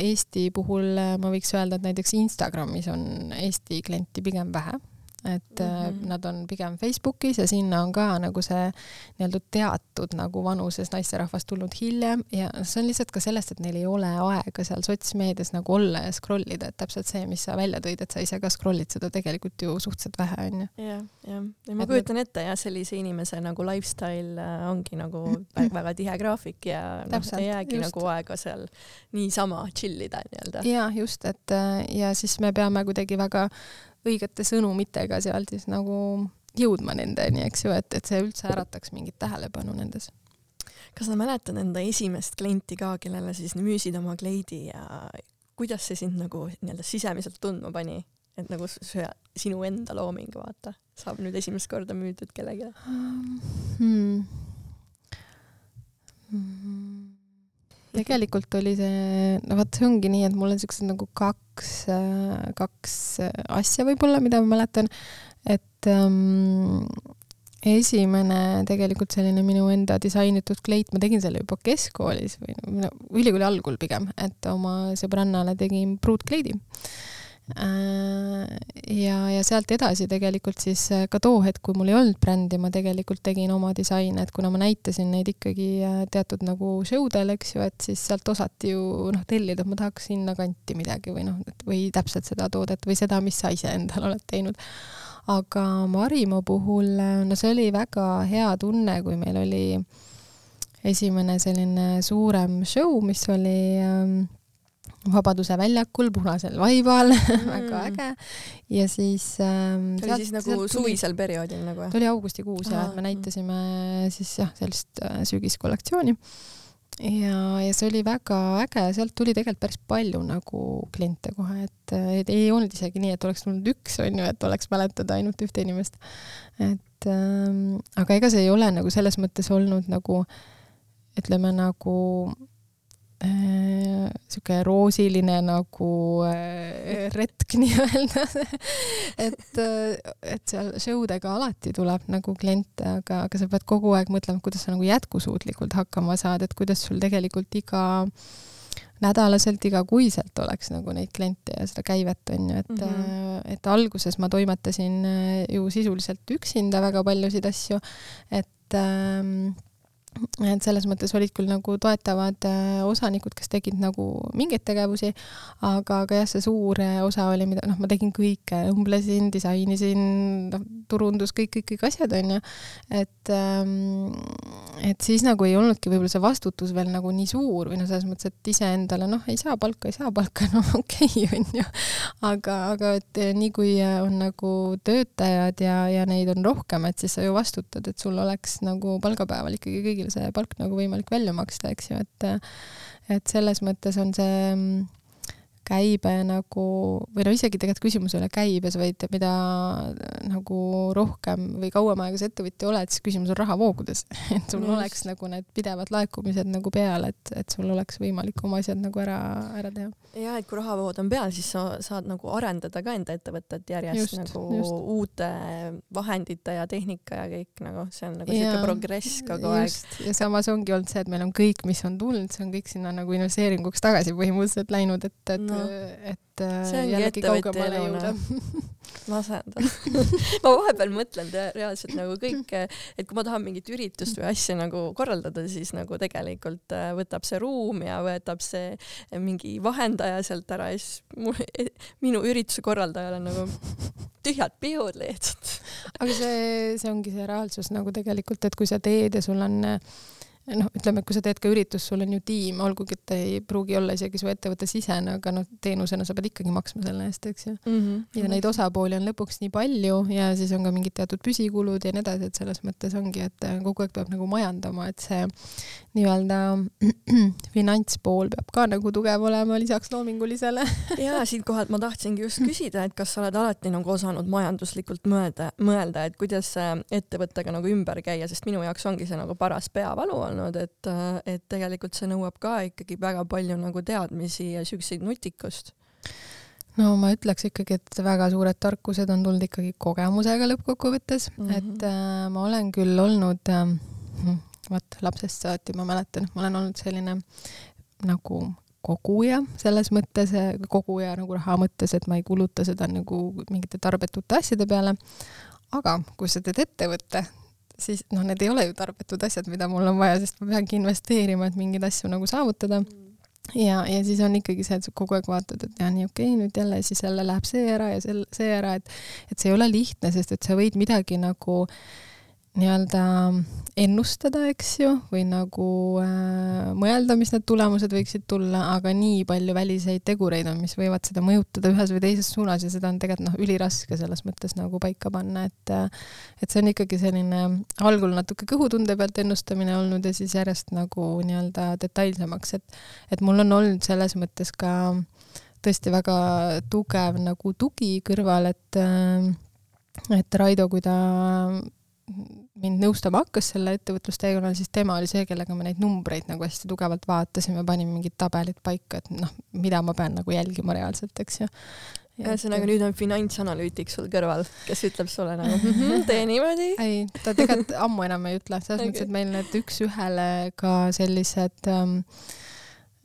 Eesti puhul ma võiks öelda, et näiteks Instagramis on Eesti klienti pigem vähe et mm -hmm. nad on pigem Facebookis ja sinna on ka nagu see nii-öelda teatud nagu vanuses naisterahvas tulnud hiljem ja see on lihtsalt ka sellest, et neil ei ole aega seal sotsmeedias nagu olla ja scroll ida, et täpselt see, mis sa välja tõid, et sa ise ka scroll'id seda tegelikult ju suhteliselt vähe, onju. jah, jah. ja ma et kujutan ette jah, sellise inimese nagu lifestyle äh, ongi nagu [laughs] väga, väga tihe graafik ja noh, ei jäägi just. nagu aega seal niisama chill ida nii-öelda. jaa, just, et äh, ja siis me peame kuidagi väga õigete sõnumitega seal siis nagu jõudma nendeni, eks ju, et, et see üldse ärataks mingit tähelepanu nendes. kas sa mäletad enda esimest klienti ka, kellele siis müüsid oma kleidi ja kuidas see sind nagu nii-öelda sisemiselt tundma pani, et nagu see sinu enda looming, vaata, saab nüüd esimest korda müüdud kellelegi hmm.? Hmm tegelikult oli see, no vot, see ongi nii, et mul on siuksed nagu kaks, kaks asja võib-olla, mida ma mäletan, et ähm, esimene tegelikult selline minu enda disainitud kleit, ma tegin selle juba keskkoolis või no ülikooli algul pigem, et oma sõbrannale tegin pruutkleidi. Äh, ja, ja sealt edasi tegelikult siis äh, ka too hetk, kui mul ei olnud brändi, ma tegelikult tegin oma disaine, et kuna ma näitasin neid ikkagi äh, teatud nagu show del, eks ju, et siis sealt osati ju noh, tellida, et ma tahaks sinnakanti midagi või noh, või täpselt seda toodet või seda, mis sa ise endal oled teinud. aga Marimo puhul, no see oli väga hea tunne, kui meil oli esimene selline suurem show, mis oli ähm, Vabaduse väljakul punasel vaibal mm. väga äge. ja siis ähm,. see oli siis nagu suvisel perioodil nagu jah? ta oli augustikuus ja, et me näitasime siis jah, sellist äh, sügiskollektsiooni. ja, ja see oli väga äge, sealt tuli tegelikult päris palju nagu kliente kohe, et, et ei olnud isegi nii, et oleks tulnud üks, on ju, et oleks mäletada ainult ühte inimest. et ähm, aga ega see ei ole nagu selles mõttes olnud nagu ütleme nagu niisugune äh, roosiline nagu äh, retk [laughs] nii-öelda. Et, äh, et seal show dega alati tuleb nagu kliente, aga, aga sa pead kogu aeg mõtlema, kuidas sa nagu jätkusuutlikult hakkama saad, et kuidas sul tegelikult iga nädalaselt, igakuiselt oleks nagu neid kliente ja seda käivet, on ju, et mm, -hmm. et alguses ma toimetasin ju sisuliselt üksinda väga paljusid asju, et ähm, et selles mõttes olid küll nagu toetavad äh, osanikud, kes tegid nagu mingeid tegevusi, aga, aga jah, see suur äh, osa oli, mida noh, ma tegin kõike, õmblesin, disainisin, noh, turundus, kõik, kõik, kõik asjad onju. et ähm,, et siis nagu ei olnudki võib-olla see vastutus veel nagu nii suur või noh, selles mõttes, et iseendale noh, ei saa palka, ei saa palka, no [laughs] okei okay, onju. aga, aga et äh, nii kui on nagu töötajad ja, ja neid on rohkem, et siis sa ju vastutad, et sul oleks nagu palgapäeval ikkagi kõigil see palk nagu võimalik välja maksta, eks ju, et et selles mõttes on see mm, käibe nagu, või no isegi tegelikult küsimus ei ole käibes, vaid mida nagu rohkem või kauem aega sa ettevõtja oled, siis küsimus on rahavoogudes. [laughs] et sul Just. oleks nagu need pidevad laekumised nagu peal, et, et sul oleks võimalik oma asjad nagu ära, ära teha. ja et kui rahavood on peal, siis sa saad nagu arendada ka enda ettevõtet järjest just, nagu just. uute vahendite ja tehnika ja kõik nagu, see on nagu siuke progress kogu just. aeg. ja samas ongi olnud see, et meil on kõik, mis on tulnud, see on kõik sinna nagu investeeringuks tagasi põhimõtteliselt läinud, et, et no et äh, jällegi kaugemale jõuda. [laughs] Masendav [laughs] ma vahepeal mõtlen reaalselt nagu kõik, et kui ma tahan mingit üritust või asja nagu korraldada, siis nagu tegelikult äh, võtab see ruum ja võtab see mingi vahendaja sealt ära ja siis mu, minu ürituse korraldajal on nagu tühjad pihud lihtsalt. aga see, see ongi see reaalsus nagu tegelikult, et kui sa teed ja sul on äh, noh, ütleme, kui sa teed ka üritust, sul on ju tiim, olgugi et ta ei pruugi olla isegi su ettevõtte sisene, aga noh, teenusena sa pead ikkagi maksma selle eest, eks ju mm. -hmm. ja neid osapooli on lõpuks nii palju ja siis on ka mingid teatud püsikulud ja nii edasi, et selles mõttes ongi, et äh, kogu aeg peab nagu majandama, et see nii-öelda [clears throat] finantspool peab ka nagu tugev olema lisaks loomingulisele [laughs] ja siinkohal ma tahtsingi just küsida, et kas sa oled alati nagu osanud majanduslikult mõelda, mõelda, et kuidas ettevõttega nagu ümber käia, sest minu jaoks ongi see nagu paras peavalu olnud olnud, et, et tegelikult see nõuab ka ikkagi väga palju nagu teadmisi ja siukseid nutikust no ma ütleks ikkagi, et väga suured tarkused on tulnud ikkagi kogemusega lõppkokkuvõttes mm, -hmm. et äh, ma olen küll olnud äh, vot lapsest saati ma mäletan, ma olen olnud selline nagu koguja selles mõttes, koguja nagu raha mõttes, et ma ei kuluta seda nagu mingite tarbetute asjade peale. aga kui sa teed ettevõtte, siis noh, need ei ole ju tarbetud asjad, mida mul on vaja, sest ma peangi investeerima, et mingeid asju nagu saavutada. Mm. Ja, ja siis on ikkagi see, et sa kogu aeg vaatad, et jah, nii okei okay,, nüüd jälle siis jälle läheb see ära ja sel-, see ära, et et see ei ole lihtne, sest et sa võid midagi nagu äh, nii-öelda ennustada, eks ju, või nagu äh, mõelda, mis need tulemused võiksid tulla, aga nii palju väliseid tegureid on, mis võivad seda mõjutada ühes või teises suunas ja seda on tegelikult noh, üliraske selles mõttes nagu paika panna, et äh, et see on ikkagi selline algul natuke kõhutunde pealt ennustamine olnud ja siis järjest nagu nii-öelda detailsemaks, et et mul on olnud selles mõttes ka tõesti väga tugev nagu tugi kõrval, et äh, et Raido, kui ta mind nõustama hakkas selle ettevõtlusteekonnal, siis tema oli see, kellega me neid numbreid nagu hästi tugevalt vaatasime, panime mingid tabelid paika, et noh, mida ma pean nagu jälgima reaalselt, eks ju. ühesõnaga nüüd on finantsanalüütik sul kõrval, kes ütleb sulle nagu mm -hmm, tee [laughs] niimoodi. ei, ta tegelikult ammu enam ei ütle, selles okay. [laughs] mõttes, et meil need üks-ühele ka sellised ähm, ähm,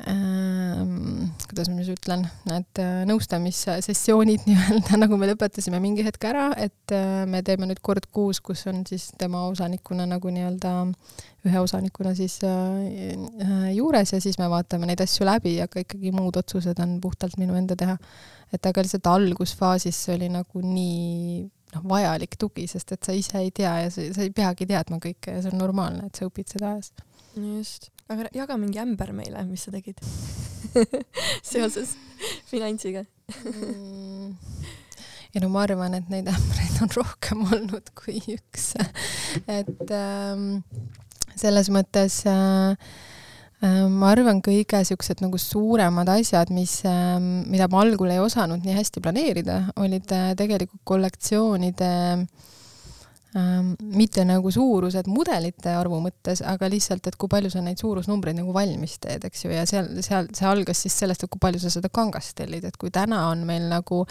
kuidas ma nüüd ütlen, need äh, nõustamissessioonid [laughs] nii-öelda, nagu me lõpetasime mingi hetk ära, et äh, me teeme nüüd kord kuus, kus on siis tema osanikuna nagu nii-öelda ühe osanikuna siis äh, juures ja siis me vaatame neid asju läbi, aga ikkagi muud otsused on puhtalt minu enda teha. et aga lihtsalt algusfaasis see oli nagu nii noh, vajalik tugi, sest et sa ise ei tea ja sa, sa ei peagi teadma kõike ja see on normaalne, et sa õpid seda ajas. just aga jaga mingi ämber meile, mis sa tegid [laughs] seoses finantsiga mm. ja no ma arvan, et neid ämbreid on rohkem olnud kui üks. et ähm, selles mõttes äh, äh, ma arvan, kõige siuksed nagu suuremad asjad, mis äh,, mida ma algul ei osanud nii hästi planeerida, olid äh, tegelikult kollektsioonide äh, ähm, mitte nagu suurused mudelite arvu mõttes, aga lihtsalt, et kui palju sa neid suurusnumbreid nagu valmis teed, eks ju, ja seal, seal, see algas siis sellest, et kui palju sa seda kangast tellid, et kui täna on meil nagu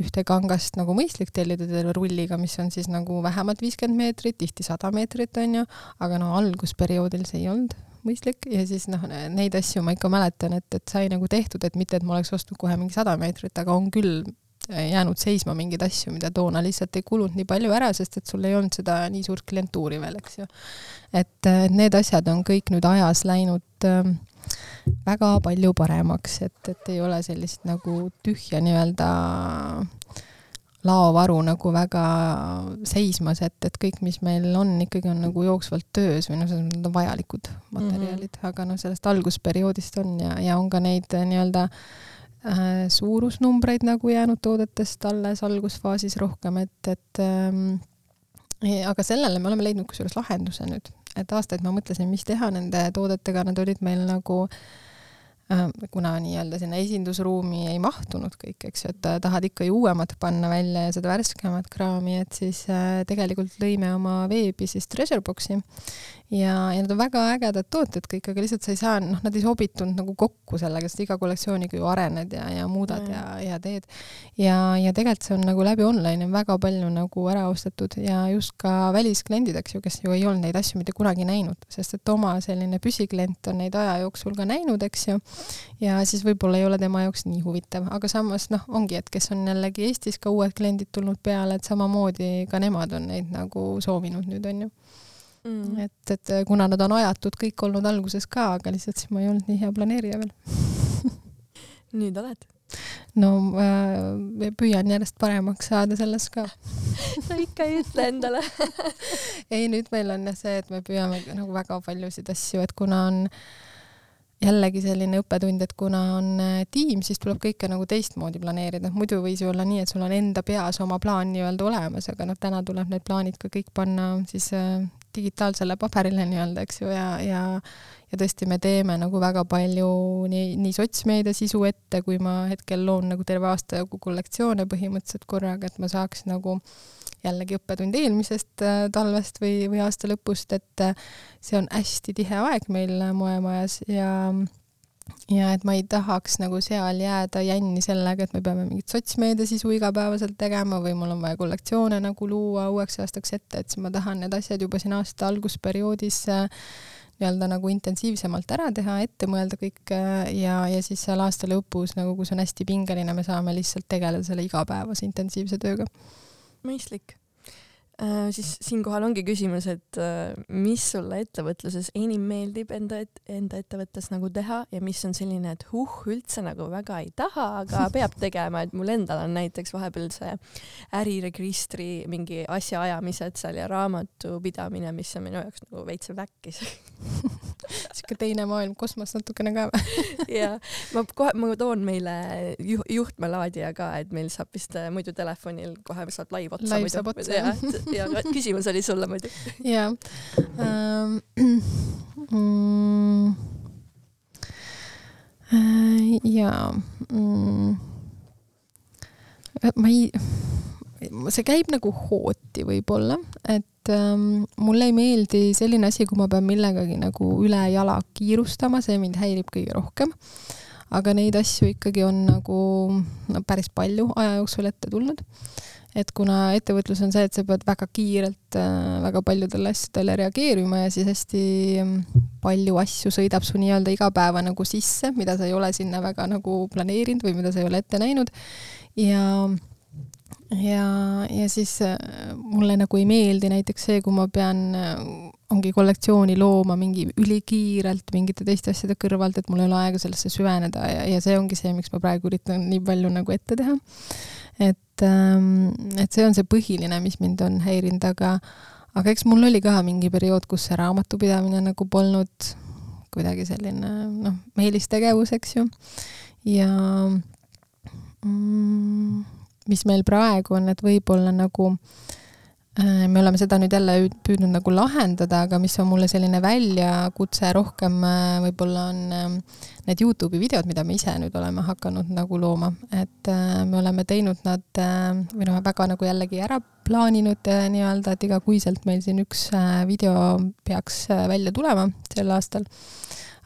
ühte kangast nagu mõistlik tellida terve rulliga, mis on siis nagu vähemalt viiskümmend meetrit, tihti sada meetrit, on ju, aga no algusperioodil see ei olnud mõistlik. Ja siis noh, neid asju ma ikka mäletan, et, et sai nagu tehtud, et mitte, et ma oleks ostnud kohe mingi sada meetrit, aga on küll jäänud seisma mingeid asju, mida toona lihtsalt ei kulunud nii palju ära, sest et sul ei olnud seda nii suurt klientuuri veel, eks ju. et need asjad on kõik nüüd ajas läinud äh, väga palju paremaks, et, et ei ole sellist nagu tühja nii-öelda laovaru nagu väga seismas, et, et kõik, mis meil on, ikkagi on nagu jooksvalt töös või noh, need on vajalikud materjalid mm, -hmm. aga noh, sellest algusperioodist on ja, ja on ka neid nii-öelda äh, äh, suurusnumbreid nagu jäänud toodetest alles algusfaasis rohkem, et, et ähm, aga sellele me oleme leidnud kusjuures lahenduse nüüd, et aastaid ma mõtlesin, mis teha nende toodetega, nad olid meil nagu äh, kuna nii-öelda sinna esindusruumi ei mahtunud kõik, eks ju, et tahad ikka ju uuemat panna välja ja seda värskemat kraami, et siis äh, tegelikult lõime oma veebi siis Treasure Boxi ja, ja nad on väga ägedad tooted kõik, aga lihtsalt sa ei saa, noh, nad ei sobitunud nagu kokku sellega, sest iga kollektsiooniga ju arened ja, ja muudad mm. ja, ja teed. ja, ja tegelikult see on nagu läbi online on väga palju nagu ära ostetud ja just ka väliskliendid, eks ju, kes ju ei olnud neid asju mitte kunagi näinud, sest et oma selline püsiklient on neid aja jooksul ka näinud, eks ju, ja siis võib-olla ei ole tema jaoks nii huvitav, aga samas noh, ongi, et kes on jällegi Eestis ka uued kliendid tulnud peale, et samamoodi ka nemad on neid nagu soovinud nüüd, on ju mm.. et, et kuna nad on ajatud kõik olnud alguses ka, aga lihtsalt siis ma ei olnud nii hea planeerija veel. [laughs] Nüüd oled? no äh, püüan järjest paremaks saada selles ka. [laughs] Sa ikka ei ütle endale. [laughs] Ei, nüüd meil on jah see, et me püüame nagu väga paljusid asju, et kuna on jällegi selline õppetund, et kuna on äh, tiim, siis tuleb kõike nagu teistmoodi planeerida, muidu võis ju olla nii, et sul on enda peas oma plaan nii-öelda olemas, aga noh, täna tuleb need plaanid ka kõik panna siis äh, digitaalsele paberile nii-öelda, eks ju, ja, ja ja tõesti, me teeme nagu väga palju nii, nii sotsmeedia sisu ette, kui ma hetkel loon nagu terve aasta jagu kollektsioone põhimõtteliselt korraga, et ma saaks nagu jällegi õppetund eelmisest äh, talvest või, või aasta lõpust, et äh, see on hästi tihe aeg meil moemajas ja ja et ma ei tahaks nagu seal jääda jänni sellega, et me peame mingit sotsmeedia sisu igapäevaselt tegema või mul on vaja kollektsioone nagu luua uueks aastaks ette, et siis ma tahan need asjad juba siin aasta algusperioodis äh, nii-öelda nagu intensiivsemalt ära teha, ette mõelda kõik äh, ja, ja siis seal aasta lõpus nagu, kus on hästi pingeline, me saame lihtsalt tegeleda selle igapäevase intensiivse tööga. Mõistlik. Äh, siis siinkohal ongi küsimus, et äh, mis sulle ettevõtluses enim meeldib enda et, enda ettevõttes nagu teha ja mis on selline, et huh, üldse nagu väga ei taha, aga [laughs] peab tegema, et mul endal on näiteks vahepeal see äriregistri mingi asjaajamised seal ja raamatupidamine, mis on minu jaoks nagu veits väkkis. [laughs] Sihuke teine maailm, kosmos natukene ka või? [laughs] Ja ma kohe, ma toon meile juh, juhtmelaadija ka, et meil saab vist äh, muidu telefonil kohe saab live otsa. live saab otsa jah ja küsimus oli sulle muidu. jaa ähm,. [clears throat] Mm, äh, jaa mm,. ma ei, see käib nagu hooti võib-olla, et ähm, mulle ei meeldi selline asi, kui ma pean millegagi nagu ülejala kiirustama, see mind häirib kõige rohkem aga neid asju ikkagi on nagu no, päris palju aja jooksul ette tulnud et kuna ettevõtlus on see, et sa pead väga kiirelt äh, väga paljudele asjadele reageerima ja siis hästi mm, palju asju sõidab su nii-öelda igapäeva nagu sisse, mida sa ei ole sinna väga nagu planeerinud või mida sa ei ole ette näinud. ja, ja, ja siis äh, mulle nagu ei meeldi näiteks see, kui ma pean äh, ongi kollektsiooni looma mingi ülikiirelt mingite teiste asjade kõrvalt, et mul ei ole aega sellesse süveneda ja, ja see ongi see, miks ma praegu üritan nii palju nagu ette teha et, ähm, et see on see põhiline, mis mind on häirinud, aga, aga eks mul oli ka mingi periood, kus see raamatupidamine nagu polnud kuidagi selline noh, meelistegevus, eks ju. ja mm, mis meil praegu on, et võib-olla nagu äh, me oleme seda nüüd jälle püüdnud nagu lahendada, aga mis on mulle selline väljakutse rohkem äh, võib-olla on äh, need Youtube'i videod, mida me ise nüüd oleme hakanud nagu looma, et äh, me oleme teinud nad äh, või noh, väga nagu jällegi ära plaaninud äh, nii-öelda, et igakuiselt meil siin üks äh, video peaks äh, välja tulema sel aastal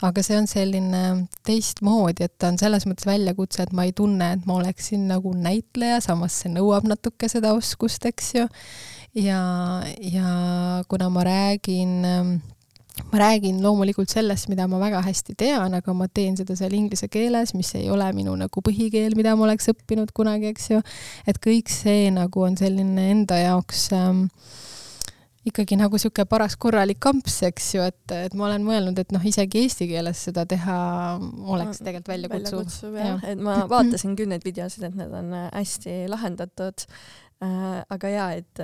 aga see on selline teistmoodi, et ta on selles mõttes väljakutse, et ma ei tunne, et ma oleksin nagu näitleja, samas see nõuab natuke seda oskust, eks ju. Ja, ja kuna ma räägin äh, ma räägin loomulikult sellest, mida ma väga hästi tean, aga ma teen seda seal inglise keeles, mis ei ole minu nagu põhikeel, mida ma oleks õppinud kunagi, eks ju. et kõik see nagu on selline enda jaoks ähm, ikkagi nagu niisugune paras korralik kamps, eks ju, et, et ma olen mõelnud, et noh, isegi eesti keeles seda teha oleks tegelikult väljakutsuv. väljakutsuv jah, et ma vaatasin küll neid videosid, et need on hästi lahendatud äh,. Aga jaa, et,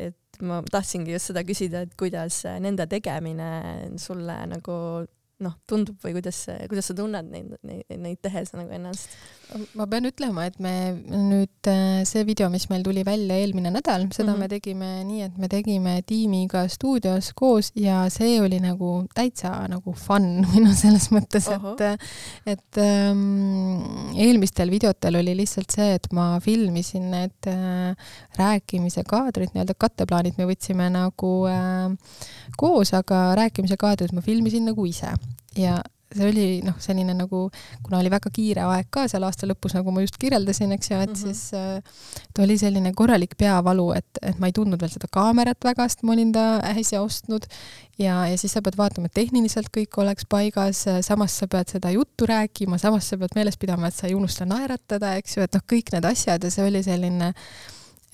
et ma tahtsingi just seda küsida, et kuidas nende tegemine sulle nagu noh, tundub või kuidas, kuidas sa tunned neid, neid, neid tehes nagu ennast? Ma pean ütlema, et me nüüd äh, see video, mis meil tuli välja eelmine nädal, seda mm -hmm. me tegime nii, et me tegime tiimiga stuudios koos ja see oli nagu täitsa nagu fun [laughs] noh, selles mõttes, et et ähm, eelmistel videotel oli lihtsalt see, et ma filmisin need äh, rääkimise kaadrid, nii-öelda katteplaanid me võtsime nagu äh, koos, aga rääkimise kaadrid ma filmisin nagu ise ja see oli noh, selline nagu, kuna oli väga kiire aeg ka seal aasta lõpus, nagu ma just kirjeldasin, eks ju, et mm -hmm. siis äh, ta oli selline korralik peavalu, et, et ma ei tundnud veel seda kaamerat väga, sest ma olin ta äsja ostnud ja, ja siis sa pead vaatama, et tehniliselt kõik oleks paigas, samas sa pead seda juttu rääkima, samas sa pead meeles pidama, et sa ei unusta naeratada, eks ju, et noh, kõik need asjad ja see oli selline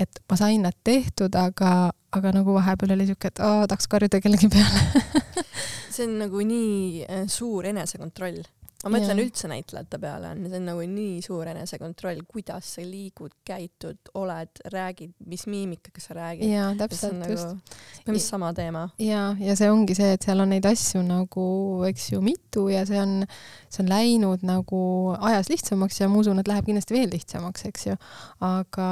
et ma sain nad tehtud, aga, aga nagu vahepeal oli siuke, et aa, tahaks karjuda kellegi peale. [laughs] See on nagu nii äh, suur enesekontroll ma mõtlen ja. üldse näitlejate peale on, see on nagu nii suur enesekontroll, kuidas sa liigud, käitud, oled, räägid, mis miimikaga sa räägid. jaa, täpselt nagu, just. mis sama teema. jaa, ja see ongi see, et seal on neid asju nagu, eks ju, mitu ja see on, see on läinud nagu ajas lihtsamaks ja ma usun, et läheb kindlasti veel lihtsamaks, eks ju. aga,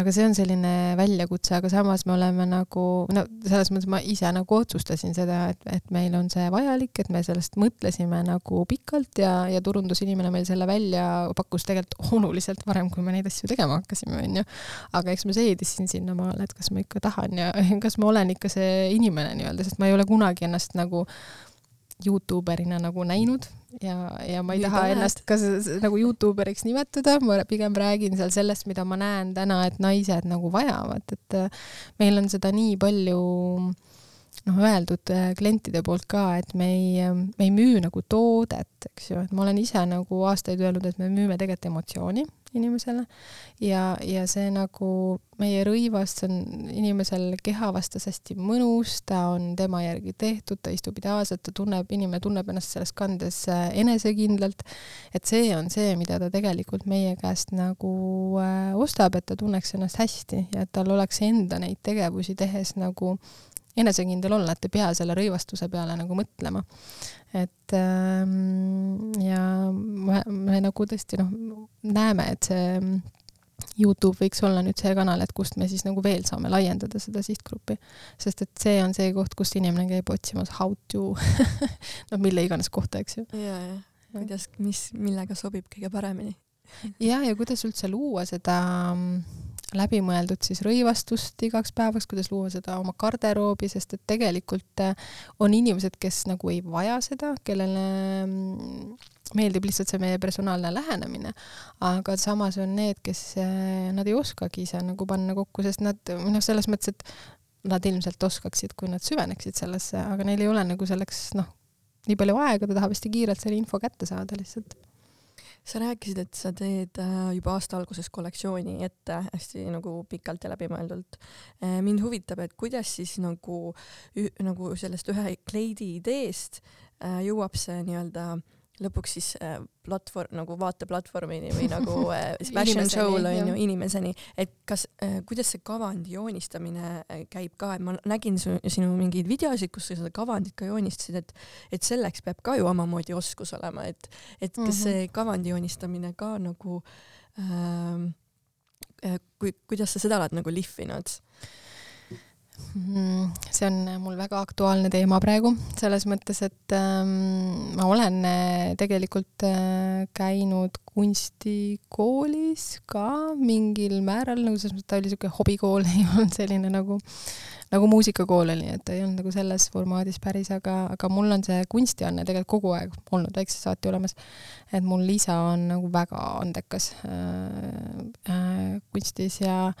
aga see on selline väljakutse, aga samas me oleme nagu, no selles mõttes ma ise nagu otsustasin seda, et, et meil on see vajalik, et me sellest mõtlesime nagu pikalt ja, ja turundusinimene meil selle välja pakkus tegelikult oluliselt varem, kui me neid asju tegema hakkasime, onju. aga eks ma seedisin sinnamaale, et kas ma ikka tahan ja [laughs] kas ma olen ikka see inimene nii-öelda, sest ma ei ole kunagi ennast nagu Youtuberina nagu näinud ja, ja ma ei Nüüd taha oled. ennast ka nagu Youtuberiks nimetada, ma pigem räägin seal sellest, mida ma näen täna, et naised nagu vajavad, et äh, meil on seda nii palju noh, öeldud äh, klientide poolt ka, et me ei, me ei müü nagu toodet, eks ju, et ma olen ise nagu aastaid öelnud, et me müüme tegelikult emotsiooni inimesele. Ja, ja see nagu meie rõivas on inimesel keha vastas hästi mõnus, ta on tema järgi tehtud, ta istub ideaalselt, ta tunneb, inimene tunneb ennast selles kandes äh, enesekindlalt, et see on see, mida ta tegelikult meie käest nagu äh, ostab, et ta tunneks ennast hästi ja et tal oleks enda neid tegevusi tehes nagu enesekindel olla, et ei pea selle rõivastuse peale nagu mõtlema. et ähm, ja me, me nagu tõesti noh, näeme, et see Youtube võiks olla nüüd see kanal, et kust me siis nagu veel saame laiendada seda sihtgruppi. sest et see on see koht, kust inimene käib otsimas how to [laughs] noh, mille iganes kohta, eks ju. ja, ja kuidas, mis, millega sobib kõige paremini. ja, ja kuidas üldse luua seda läbimõeldud siis rõivastust igaks päevaks, kuidas luua seda oma garderoobi, sest et tegelikult äh, on inimesed, kes nagu ei vaja seda, kellele mm, meeldib lihtsalt see meie personaalne lähenemine, aga samas on need, kes, äh, nad ei oskagi ise nagu panna kokku, sest nad noh, selles mõttes, et nad ilmselt oskaksid, kui nad süveneksid sellesse, aga neil ei ole nagu selleks noh, nii palju aega, ta tahab hästi kiirelt selle info kätte saada lihtsalt sa rääkisid, et sa teed äh, juba aasta alguses kollektsiooni ette hästi nagu pikalt ja läbimõeldult. mind huvitab, et kuidas siis nagu, nagu sellest ühe kleidi ideest äh, jõuab see nii-öelda lõpuks siis äh, platvorm nagu vaateplatvormini või nagu [laughs] äh, fashion show'l on ju inimeseni, et kas äh,, kuidas see kavandi joonistamine käib ka, et ma nägin su, sinu mingeid videosid, kus sa seda kavandit ka joonistasid, et et selleks peab ka ju omamoodi oskus olema, et et kas mm. -hmm. see kavandi joonistamine ka nagu ähm, äh, kui, kuidas sa seda oled nagu lihvinud? Mm, see on mul väga aktuaalne teema praegu, selles mõttes, et ähm, ma olen äh, tegelikult äh, käinud kunstikoolis ka mingil määral, nagu selles mõttes ta oli niisugune hobikool, [laughs] ei olnud selline nagu, nagu muusikakool oli, et ei olnud nagu selles formaadis päris, aga, aga mul on see kunstianne tegelikult kogu aeg olnud väiksest saati olemas. et mul isa on nagu väga andekas äh, äh, kunstis ja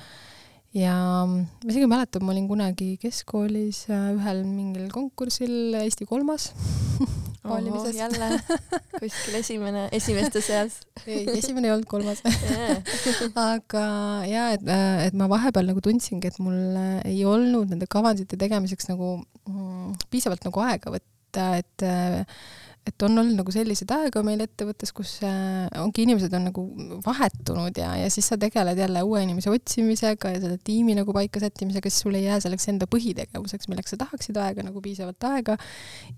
ja ma isegi mäletan, ma olin kunagi keskkoolis äh, ühel mingil konkursil Eesti kolmas [laughs] valimises. jälle [laughs] kuskil esimene, esimeste seas. Ei, esimene ei olnud kolmas. [laughs] Aga ja, et, et ma vahepeal nagu tundsingi, et mul äh, ei olnud nende kavandite tegemiseks nagu mm, piisavalt nagu aega võtta, et äh, et on olnud nagu selliseid aegu meil ettevõttes, kus äh, ongi inimesed on nagu vahetunud ja, ja siis sa tegeled jälle uue inimese otsimisega ja selle tiimi nagu paika sättimisega, siis sul ei jää selleks enda põhitegevuseks, milleks sa tahaksid aega nagu piisavalt aega.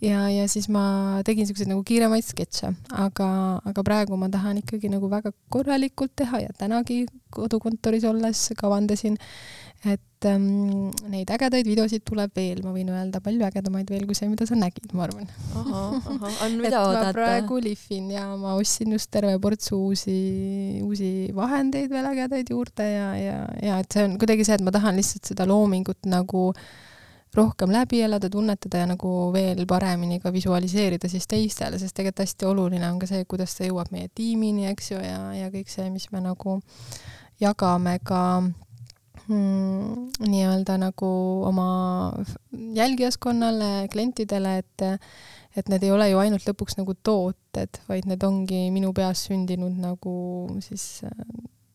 ja, ja siis ma tegin siukseid nagu kiiremaid sketše, aga, aga praegu ma tahan ikkagi nagu väga korralikult teha ja tänagi kodukontoris olles kavandasin, et ähm, neid ägedaid videosid tuleb veel, ma võin öelda, palju ägedamaid veel kui see, mida sa nägid, ma arvan. on [laughs] mida ma oodata? praegu lihvin ja ma ostsin just terve portsu uusi, uusi vahendeid veel ägedaid juurde ja, ja, ja et see on kuidagi see, et ma tahan lihtsalt seda loomingut nagu rohkem läbi elada, tunnetada ja nagu veel paremini ka visualiseerida siis teistele, sest tegelikult hästi oluline on ka see, kuidas see jõuab meie tiimini, eks ju, ja, ja kõik see, mis me nagu jagame ka mm, nii-öelda nagu oma jälgijaskonnale, klientidele, et et need ei ole ju ainult lõpuks nagu tooted, vaid need ongi minu peas sündinud nagu siis äh,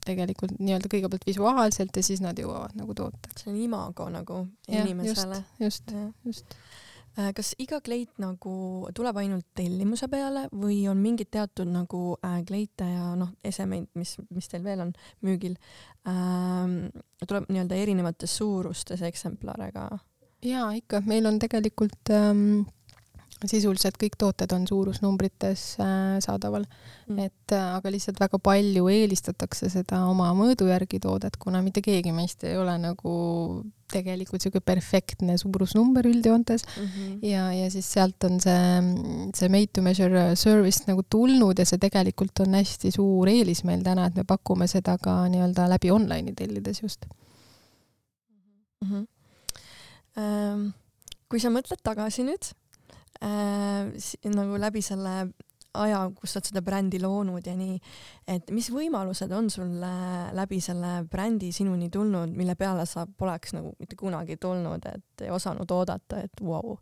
tegelikult nii-öelda kõigepealt visuaalselt ja siis nad jõuavad nagu tooteks. see on imago nagu inimesele. just, Jah. just. Äh, kas iga kleit nagu tuleb ainult tellimuse peale või on mingeid teatud nagu äh, kleite ja noh, esemeid, mis, mis teil veel on müügil ähm,, tuleb nii-öelda erinevates suurustes eksemplare ka? jaa, ikka, meil on tegelikult ähm, sisuliselt kõik tooted on suurusnumbrites äh, saadaval mm., et äh, aga lihtsalt väga palju eelistatakse seda oma mõõdu järgi toodet, kuna mitte keegi meist ei ole nagu tegelikult niisugune perfektne suurusnumber üldjoontes mm. -hmm. ja, ja siis sealt on see, see made to measure service nagu tulnud ja see tegelikult on hästi suur eelis meil täna, et me pakume seda ka nii-öelda läbi online'i tellides just mm. -hmm. Ähm, kui sa mõtled tagasi nüüd äh, nagu läbi selle aja, kus sa oled seda brändi loonud ja nii, et mis võimalused on sul äh, läbi selle brändi sinuni tulnud, mille peale sa poleks nagu mitte kunagi tulnud, et ei osanud oodata, et vau wow.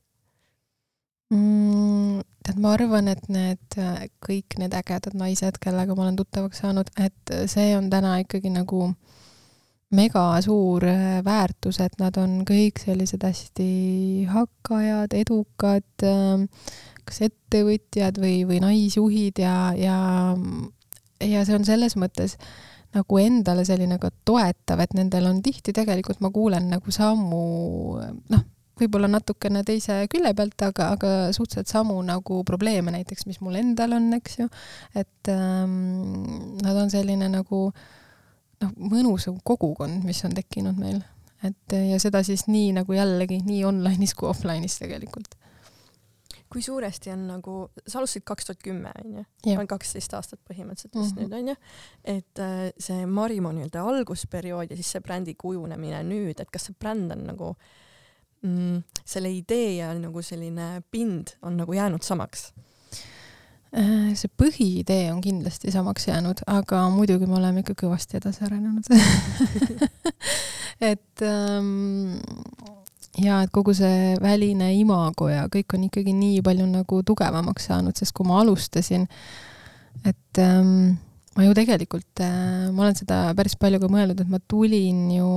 mm,? tead, ma arvan, et need kõik need ägedad naised, kellega ma olen tuttavaks saanud, et see on täna ikkagi nagu mega suur äh, väärtus, et nad on kõik sellised hästi hakkajad, edukad, ähm, kas ettevõtjad või, või naisjuhid ja, ja, ja see on selles mõttes nagu endale selline ka toetav, et nendel on tihti tegelikult, ma kuulen nagu sammu, noh, võib-olla natukene teise külje pealt, aga, aga suhteliselt samu nagu probleeme näiteks, mis mul endal on, eks ju. et ähm, nad on selline nagu noh, mõnus kogukond, mis on tekkinud meil. et ja seda siis nii nagu jällegi nii online'is kui offline'is tegelikult. kui suuresti on nagu, sa alustasid kaks tuhat kümme onju, on kaksteist aastat põhimõtteliselt vist mm -hmm. nüüd onju, et äh, see Marimo nii-öelda algusperiood ja siis see brändi kujunemine nüüd, et kas see bränd on nagu mm, selle idee ja nagu selline pind on nagu jäänud samaks? Äh, see põhiidee on kindlasti samaks jäänud, aga muidugi me oleme ikka kõvasti edasi arenenud. [laughs] Et ähm, ja et kogu see väline imago ja kõik on ikkagi nii palju nagu tugevamaks saanud, sest kui ma alustasin, et ähm, ma ju tegelikult äh,, ma olen seda päris palju ka mõelnud, et ma tulin ju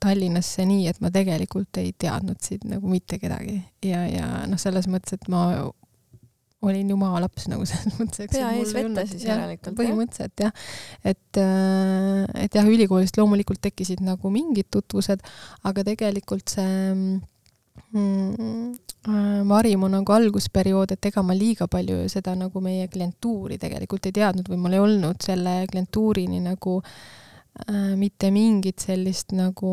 Tallinnasse nii, et ma tegelikult ei teadnud siit nagu mitte kedagi. Ja, ja noh, selles mõttes, et ma olin ju maalaps nagu [laughs] selles mõttes. pea ees vette siis järelikult. põhimõtteliselt jah, et, äh, et jah, ülikoolist loomulikult tekkisid nagu mingid tutvused, aga tegelikult see mm, Marim on nagu algusperiood, et ega ma liiga palju seda nagu meie klientuuri tegelikult ei teadnud või mul ei olnud selle klientuurini nagu äh, mitte mingit sellist nagu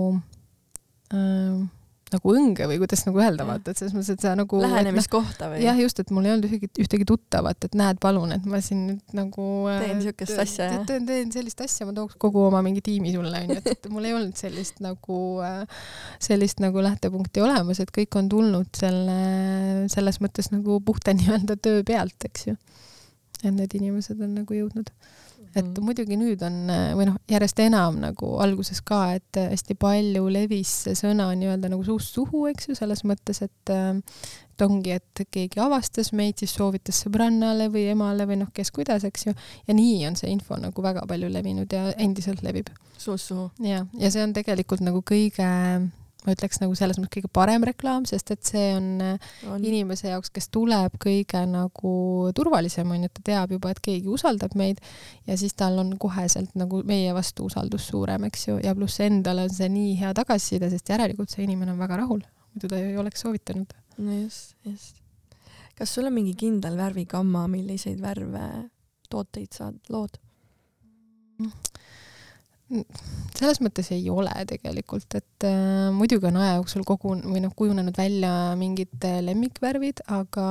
äh, nagu õnge või kuidas nagu öelda, vaata, et selles mõttes, et sa nagu lähenemiskohta või? jah, just, et mul ei olnud ühtegi, ühtegi tuttavat, et näed, palun, et ma siin nüüd nagu äh, teen niisugust asja, jah? teen, teen sellist asja, ma tooks kogu oma mingi tiimi sulle, onju, et, et mul ei olnud sellist nagu, äh, sellist nagu lähtepunkti olemas, et kõik on tulnud selle, selles mõttes nagu puhta [laughs] nii-öelda töö pealt, eks ju. et need inimesed on nagu jõudnud et mm. muidugi nüüd on või noh, järjest enam nagu alguses ka, et hästi palju levis see sõna nii-öelda nagu suust suhu, eks ju, selles mõttes, et et ongi, et keegi avastas meid, siis soovitas sõbrannale või emale või noh, kes kuidas, eks ju, ja nii on see info nagu väga palju levinud ja endiselt levib. suust suhu. ja, ja see on tegelikult nagu kõige ma ütleks nagu selles mõttes kõige parem reklaam, sest et see on, on. inimese jaoks, kes tuleb kõige nagu turvalisem, on ju, et ta teab juba, et keegi usaldab meid ja siis tal on koheselt nagu meie vastu usaldus suurem, eks ju, ja pluss endale on see nii hea tagasiside, sest järelikult see inimene on väga rahul, muidu ta ei oleks soovitanud. no just, just. kas sul on mingi kindel värvigamma, milliseid värve, tooteid sa lood mm.? Selles mõttes ei ole tegelikult, et äh, muidugi on aja jooksul kogun- või noh, kujunenud välja mingid äh, lemmikvärvid, aga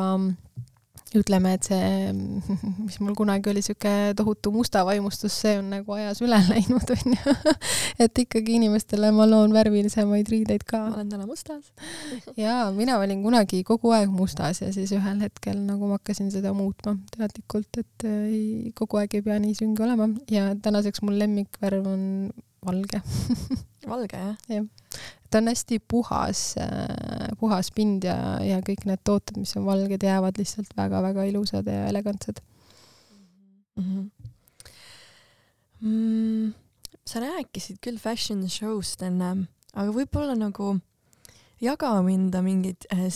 ütleme, et see, [laughs] mis mul kunagi oli niisugune tohutu musta vaimustus, see on nagu ajas üle [laughs] läinud, onju. et ikkagi inimestele ma loon värvilisemaid riideid ka. ma olen täna mustas [laughs] jaa, mina olin kunagi kogu aeg mustas ja siis ühel hetkel nagu ma hakkasin seda muutma teadlikult, et äh, ei, kogu aeg ei pea nii sünge olema ja tänaseks mul lemmikvärv on valge [laughs] valge, jah? jah ta on hästi puhas, äh, puhas pind ja, ja kõik need tooted, mis on valged, jäävad lihtsalt väga-väga ilusad ja elegantsed mm. -hmm. Mm, sa rääkisid küll fashion show'st enne, aga võib-olla nagu jaga minda mingeid äh,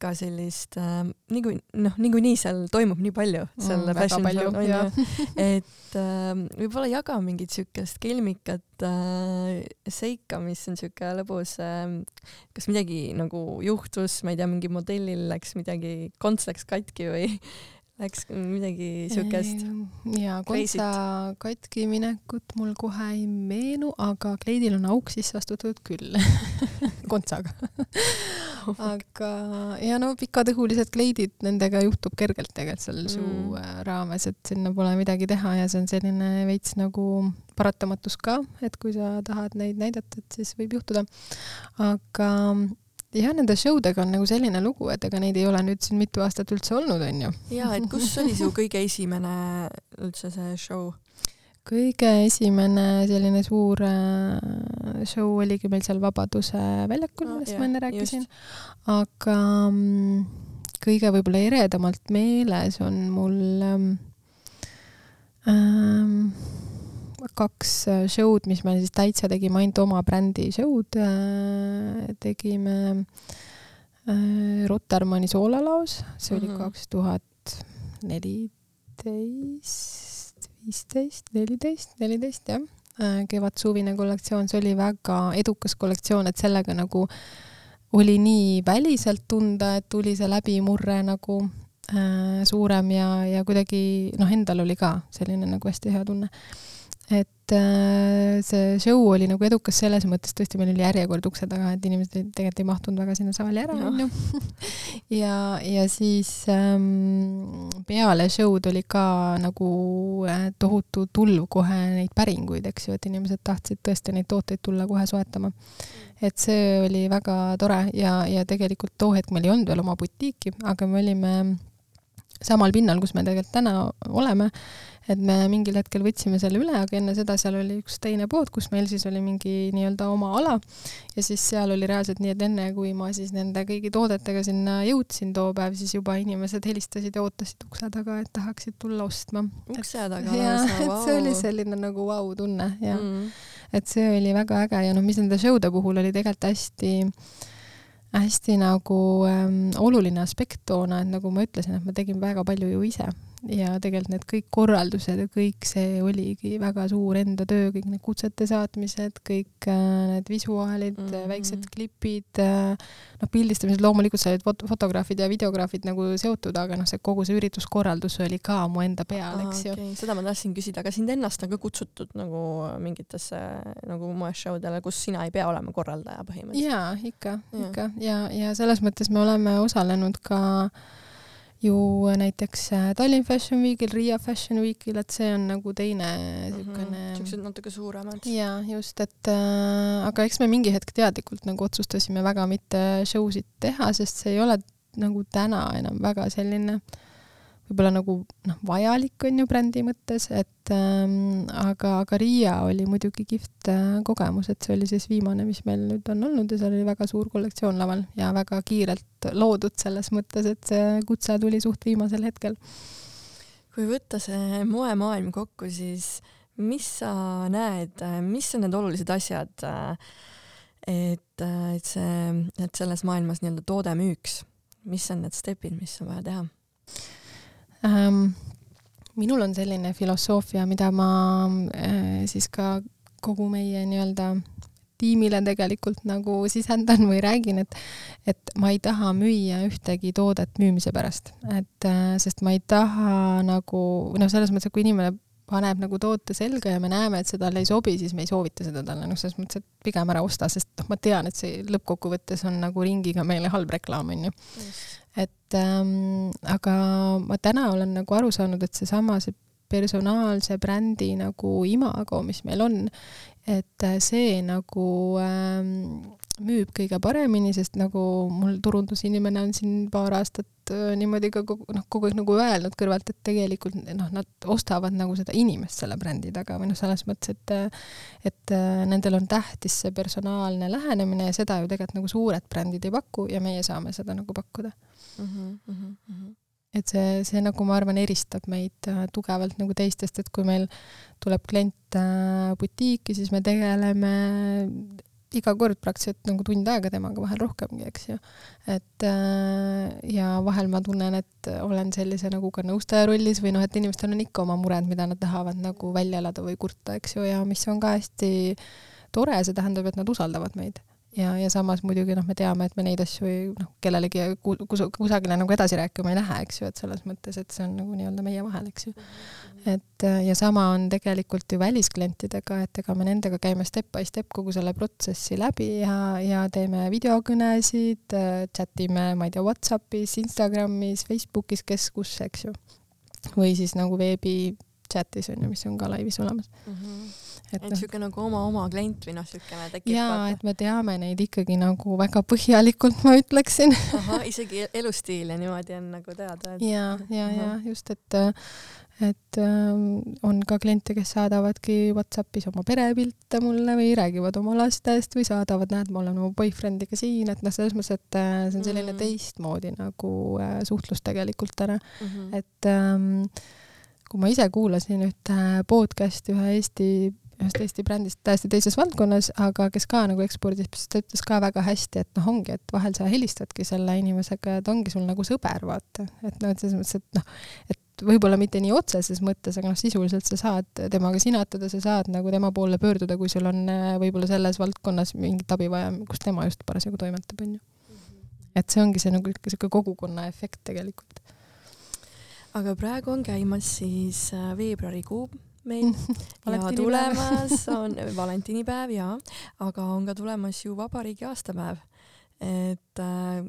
seik-, ka sellist äh, niiku noh, niikuinii seal toimub nii palju seal mm, fashion show'l onju, et äh, võib-olla jaga mingit siukest kelmikat äh, seika, mis on siuke lõbus äh,, kas midagi nagu juhtus, ma ei tea, mingi modellil läks midagi, konts läks katki või Läks midagi siukest? jaa, kontsa katki minekut mul kohe ei meenu, aga kleidil on auk sisse astutud küll [laughs] kontsaga aga ja no pikatõhulised kleidid, nendega juhtub kergelt tegelikult seal mm. suu äh, raames, et sinna pole midagi teha ja see on selline veits nagu paratamatus ka, et kui sa tahad neid näidata, et siis võib juhtuda. aga jah, nende show dega on nagu selline lugu, et ega neid ei ole nüüd siin mitu aastat üldse olnud, onju. ja et kus oli su kõige esimene üldse see show? kõige esimene selline suur äh, show oligi meil seal Vabaduse väljakul no,, millest ma enne rääkisin. aga mm, kõige võib-olla eredamalt meeles on mul ähm, ähm, kaks äh, show'd, mis me siis täitsa tegime ainult oma brändi show'd äh,. tegime äh, Rotermanni soolalaos, see oli mhm. kaks tuhat neliteist viisteist, neliteist, neliteist jah, kevad-suvine kollektsioon, see oli väga edukas kollektsioon, et sellega nagu oli nii väliselt tunda, et tuli see läbimurre nagu suurem ja, ja kuidagi noh, endal oli ka selline nagu hästi hea tunne et äh, see show oli nagu edukas selles mõttes, tõesti, meil oli järjekord ukse taga, et inimesed tegelikult ei mahtunud väga sinna saali ära, onju. [laughs] ja, ja siis ähm, peale show'd oli ka nagu äh, tohutu tulv kohe neid päringuid, eks ju, et inimesed tahtsid tõesti neid tooteid tulla kohe soetama. et see oli väga tore ja, ja tegelikult too hetk meil ei olnud veel oma butiiki, aga me olime samal pinnal, kus me tegelikult täna oleme et me mingil hetkel võtsime selle üle, aga enne seda seal oli üks teine pood, kus meil siis oli mingi nii-öelda oma ala ja siis seal oli reaalselt nii, et enne kui ma siis nende kõigi toodetega sinna jõudsin too päev, siis juba inimesed helistasid ja ootasid ukse taga, et tahaksid tulla ostma. ukse taga lausa, vau. see oli selline nagu vau-tunne ja mm. et see oli väga äge ja noh, mis nende show'de puhul oli tegelikult hästi hästi nagu ähm, oluline aspekt toona, et nagu ma ütlesin, et ma tegin väga palju ju ise ja tegelikult need kõik korraldused ja kõik see oligi väga suur enda töö, kõik need kutsete saatmised, kõik äh, need visuaalid mm, -hmm. väiksed klipid äh,, noh, pildistamised, loomulikult seal olid fot fotograafid ja videograafid nagu seotud, aga noh, see kogu see ürituskorraldus oli ka mu enda peal, eks ju okay.. seda ma tahtsin küsida, aga sind ennast on ka kutsutud nagu mingitesse nagu moeshow dele, kus sina ei pea olema korraldaja põhimõtteliselt? jaa, ikka, ikka ja, ja selles mõttes me oleme osalenud ka äh, ju näiteks äh, Tallinn Fashion Weekil, Riia Fashion Weekil, et see on nagu teine niisugune mm -hmm. niisugused natuke suuremad. jaa, just, et äh, aga eks me mingi hetk teadlikult nagu otsustasime väga mitte show sid teha, sest see ei ole nagu täna enam väga selline äh, võib-olla nagu noh, vajalik on ju brändi mõttes, et ähm, aga, aga Riia oli muidugi kihvt äh, kogemus, et see oli siis viimane, mis meil nüüd on olnud ja seal oli väga suur kollektsioon laval ja väga kiirelt loodud selles mõttes, et see kutse tuli suht viimasel hetkel. kui võtta see moemaailm kokku, siis mis sa näed, mis on need olulised asjad, et, et see, et selles maailmas nii-öelda toode müüks, mis on need stepid, mis on vaja teha? Ähm,? minul on selline filosoofia, mida ma äh, siis ka kogu meie nii-öelda tiimile tegelikult nagu sisendan või räägin, et, et ma ei taha müüa ühtegi toodet müümise pärast, et äh, sest ma ei taha nagu noh, selles mõttes, et kui inimene paneb nagu toote selga ja me näeme, et see talle ei sobi, siis me ei soovita seda talle, noh, selles mõttes, et pigem ära osta, sest noh, ma tean, et see lõppkokkuvõttes on nagu ringiga meile halb reklaam, onju et ähm, aga ma täna olen nagu aru saanud, et seesama, see personaalse brändi nagu imago, mis meil on, et see nagu ähm, müüb kõige paremini, sest nagu mul turundusinimene on siin paar aastat äh, niimoodi ka kogu, noh, kogu aeg nagu öelnud kõrvalt, et tegelikult noh, nad ostavad nagu seda inimest selle brändi taga või noh, selles mõttes, et et äh, nendel on tähtis see personaalne lähenemine ja seda ju tegelikult nagu suured brändid ei paku ja meie saame seda nagu pakkuda mm. -hmm, mm -hmm. et see, see nagu ma arvan, eristab meid äh, tugevalt nagu teistest, et kui meil tuleb klient äh, butiiki, siis me tegeleme iga kord praktiliselt nagu tund aega temaga, vahel rohkemgi, eks ju. et äh, ja vahel ma tunnen, et olen sellise nagu ka nõustaja rollis või noh, et inimestel on ikka oma mured, mida nad tahavad nagu välja elada või kurta, eks ju, ja mis on ka hästi tore, see tähendab, et nad usaldavad meid ja, ja samas muidugi noh, me teame, et me neid asju ei noh, kellelegi kus, kusagile nagu edasi rääkima ei lähe, eks ju, et selles mõttes, et see on nagu nii-öelda meie vahel, eks ju. Et ja sama on tegelikult ju välisklientidega, et ega me nendega käime step by step kogu selle protsessi läbi ja, ja teeme videokõnesid, chat ime, ma ei tea, Whatsappis, Instagramis, Facebookis, kes kus, eks ju. või siis nagu veebi Snapchatis on ju, mis on ka laivis olemas. et et noh, niisugune nagu oma-oma klient või noh, niisugune tekib jaa, et me teame neid ikkagi nagu väga põhjalikult, ma ütleksin. ahah, isegi elustiil ja niimoodi on nagu teada, et ja, ja, ja Ahah. just, et et ähm, on ka kliente, kes saadavadki Whatsappis oma perepilte mulle või räägivad oma lastest või saadavad, näed, ma olen oma boyfriend'iga siin, et noh, selles mõttes, et äh, see on selline Mm. teistmoodi nagu äh, suhtlus tegelikult täna, Mhm. et ähm, kui ma ise kuulasin ühte podcast'i ühe Eesti ühest Eesti brändist täiesti teises valdkonnas, aga kes ka nagu ekspordib, siis ta ütles ka väga hästi, et noh, ongi, et vahel sa helistadki selle inimesega ja ta ongi sul nagu sõber, vaata. et noh, et selles mõttes, et noh, et võib-olla mitte nii otseses mõttes, aga noh, sisuliselt sa saad temaga sinatada, sa saad nagu tema poole pöörduda, kui sul on äh, võib-olla selles valdkonnas mingit abi vaja, kus tema just parasjagu toimetab, onju. et see ongi see nagu siuke kogukonna efekt tegelikult. aga praegu on käimas siis äh, veebruarikuu meil [laughs] ja tulemas [laughs] on valentinipäev ja, aga on ka tulemas ju vabariigi aastapäev. et äh,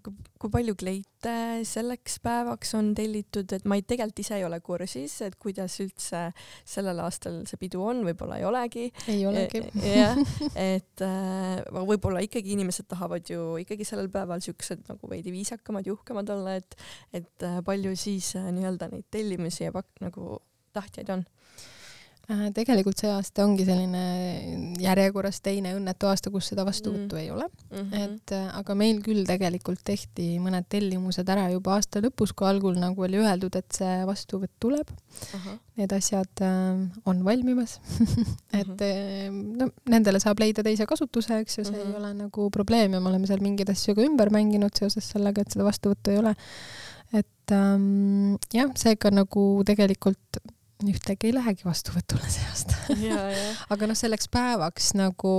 kui palju kleite selleks päevaks on tellitud, et ma ei, tegelikult ise ei ole kursis, et kuidas üldse sellel aastal see pidu on, võib-olla ei olegi. ei olegi. jah, [laughs] et äh, võib-olla ikkagi inimesed tahavad ju ikkagi sellel päeval siuksed nagu veidi viisakamad, juhkemad olla, et, et äh, palju siis äh, nii-öelda neid tellimusi ja pak- nagu tahtjaid on. Äh, tegelikult see aasta ongi selline järjekorras teine õnnetu aasta, kus seda vastuvõttu Mm. ei ole, et et äh, aga meil küll tegelikult tehti mõned tellimused ära juba aasta lõpus, kui algul nagu oli öeldud, et see vastuvõtt tuleb, need asjad äh, on valmimas [laughs] et äh, no nendele saab leida teise kasutuse, eks ju, see Mhm. ei ole nagu probleem ja me oleme seal mingeid asju ka ümber mänginud seoses sellega, et seda vastuvõttu ei ole. et ähm, jah, seega nagu tegelikult ühtegi ei lähegi vastuvõtule see aasta. ja, ja, aga noh, selleks päevaks nagu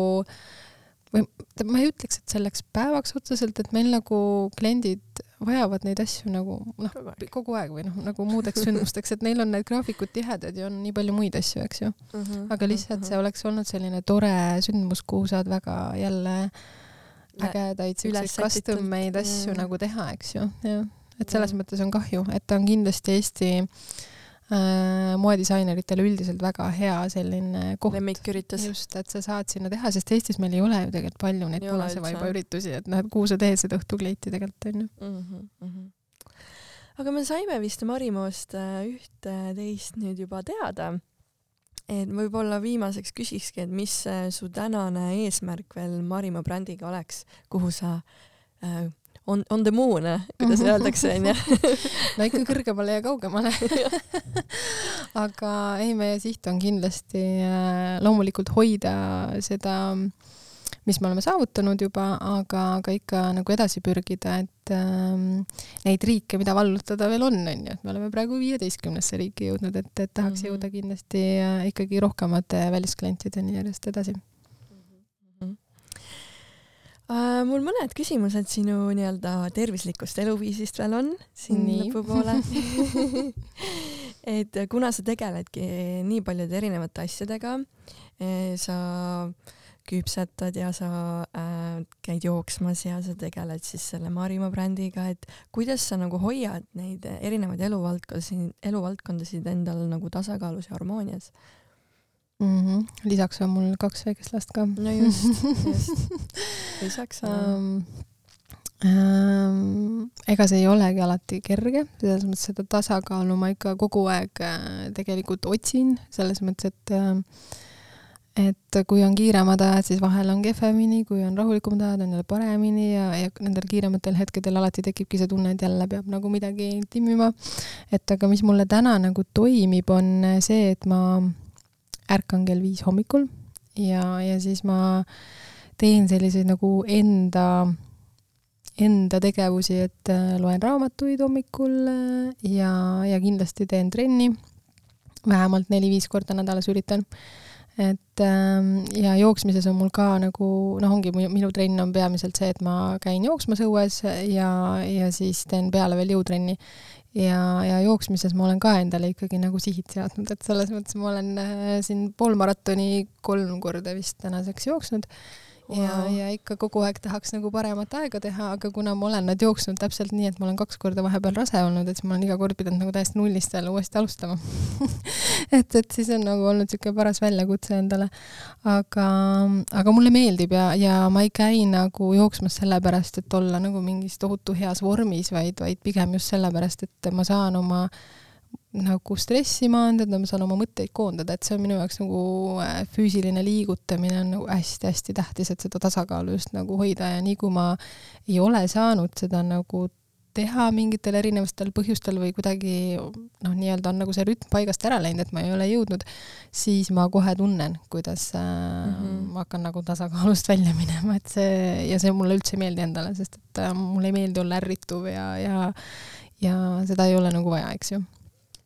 või ma ei ütleks, et selleks päevaks otseselt, et meil nagu kliendid vajavad neid asju nagu noh, kogu aeg. või noh, nagu muudeks [laughs] sündmusteks, et neil on need graafikud tihedad ja on nii palju muid asju, eks ju. Mhm, aga lihtsalt see oleks olnud selline tore sündmus, kuhu saad väga jälle ägedaid üles siukseid sätitud, custom made asju jah. nagu teha, eks ju, jah. et selles mõttes on kahju, et ta on kindlasti Eesti äh, moedisaineritele üldiselt väga hea selline koht. lemmiküritus. just, et sa saad sinna teha, sest Eestis meil ei ole ju tegelikult palju neid punase vaiba üritusi, et noh, et kuhu sa teed seda õhtukleiti tegelikult onju. Mhm, aga me saime vist Marimoost äh, üht-teist nüüd juba teada. et võib-olla viimaseks küsikski, et mis äh, su tänane eesmärk veel Marimoo brändiga oleks, kuhu sa äh, on, on the moon, kuidas öeldakse, onju. [laughs] no ikka kõrgemale ja kaugemale. [laughs] aga ei, meie siht on kindlasti äh, loomulikult hoida seda, mis me oleme saavutanud juba, aga, aga ikka nagu edasi pürgida, et ähm, neid riike, mida vallutada veel on, onju, et me oleme praegu viieteistkümnesse riiki jõudnud, et, et tahaks Mhm. jõuda kindlasti äh, ikkagi rohkemate välisklientideni järjest edasi. Uh, mul mõned küsimused sinu nii-öelda tervislikust eluviisist veel on siin Nii. lõpupoole [laughs] et kuna sa tegeledki nii paljude erinevate asjadega, sa küpsetad ja sa äh, käid jooksmas ja sa tegeled siis selle Marimaa brändiga, et kuidas sa nagu hoiad neid erinevaid eluvaldkondasid, eluvaldkondasid endal nagu tasakaalus ja harmoonias? mm. -hmm. lisaks on mul kaks väikest last ka. no just, just. [laughs] lisaks on um,. Um, ega see ei olegi alati kerge, selles mõttes seda tasakaalu ma ikka kogu aeg äh, tegelikult otsin, selles mõttes, et äh, et kui on kiiremad ajad, siis vahel on kehvemini, kui on rahulikumad ajad, on jälle paremini ja, ja nendel kiirematel hetkedel alati tekibki see tunne, et jälle peab nagu midagi timmima. et aga mis mulle täna nagu toimib, on see, et ma ärkan kell viis hommikul ja, ja siis ma teen selliseid nagu enda, enda tegevusi, et äh, loen raamatuid hommikul äh, ja, ja kindlasti teen trenni. vähemalt neli-viis korda nädalas üritan. et ähm, ja jooksmises on mul ka nagu noh, ongi minu trenn on peamiselt see, et ma käin jooksmas õues ja, ja siis teen peale veel jõutrenni ja, ja jooksmises ma olen ka endale ikkagi nagu sihid seadnud, et selles mõttes ma olen äh, siin poolmaratoni kolm korda vist tänaseks jooksnud wow. ja, ja ikka kogu aeg tahaks nagu paremat aega teha, aga kuna ma olen nüüd jooksnud täpselt nii, et ma olen kaks korda vahepeal rase olnud, et siis ma olen iga kord pidanud nagu täiesti nullist jälle uuesti alustama [laughs] et, et siis on nagu olnud niisugune paras väljakutse endale. aga, aga mulle meeldib ja, ja ma ei käi nagu jooksmas sellepärast, et olla nagu mingis tohutu heas vormis, vaid, vaid pigem just sellepärast, et ma saan oma nagu stressi maandada, ma saan oma mõtteid koondada, et see on minu jaoks nagu äh, füüsiline liigutamine on nagu hästi-hästi tähtis, et seda tasakaalu just nagu hoida ja nii kui ma ei ole saanud seda nagu teha mingitel erinevatel põhjustel või kuidagi noh, nii-öelda on nagu see rütm paigast ära läinud, et ma ei ole jõudnud, siis ma kohe tunnen, kuidas äh, mm -hmm. ma hakkan nagu tasakaalust välja minema, et see ja see mulle üldse ei meeldi endale, sest et äh, mulle ei meeldi olla ärrituv ja, ja ja seda ei ole nagu vaja, eks ju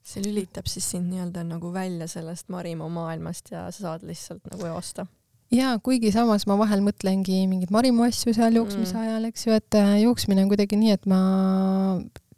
see lülitab siis sind nii-öelda nagu välja sellest Marimaa maailmast ja sa saad lihtsalt nagu joosta. jaa, kuigi samas ma vahel mõtlengi mingeid Marimaa asju seal jooksmise mm. ajal, eks ju, et äh, jooksmine on kuidagi nii, et ma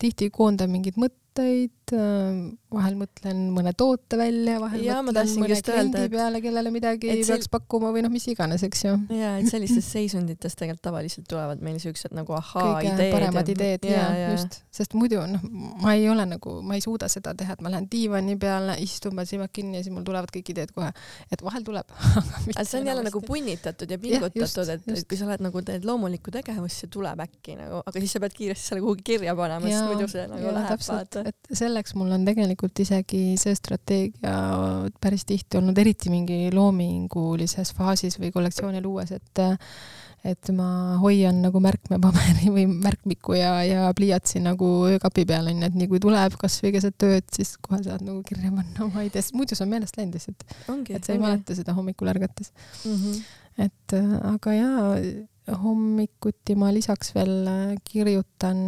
tihti koondan mingeid mõtteid, Äh, vahel mõtlen mõne toote välja, vahel ja, mõtlen mõne kliendi et... peale, kellele midagi peaks sel... pakkuma või noh, mis iganes, eks ju. ja, et sellistes [laughs] seisundites tegelikult tavaliselt tulevad meil siuksed nagu ahaa-ideed. paremad ideed ja, ja, ja just, sest muidu noh, ma ei ole nagu, ma ei suuda seda teha, et ma lähen diivani peale, istun, panen silmad kinni ja siis mul tulevad kõik ideed kohe, et vahel tuleb [laughs] aga see on jälle nagu punnitatud ja pingutatud, et, et kui sa oled nagu teed loomulikku tegevust, see tuleb äkki nagu, aga siis sa pead kiiresti selle kuhugi kirja panema, sest muidu see nagu ja, läheb vaata. et selleks mul on tegelikult isegi see strateegia päris tihti olnud, eriti mingi loomingulises faasis või kollektsiooni luues, et et ma hoian nagu märkmepaberi või märkmiku ja, ja pliiatsi nagu öökapi peal onju, et nii kui tuleb kasvõi keset ööd, siis kohe saad nagu kirja panna oma idees, muidu see on meelest läinud lihtsalt. et sa ei mäleta seda hommikul ärgates mm. -hmm. et aga jaa, hommikuti ma lisaks veel kirjutan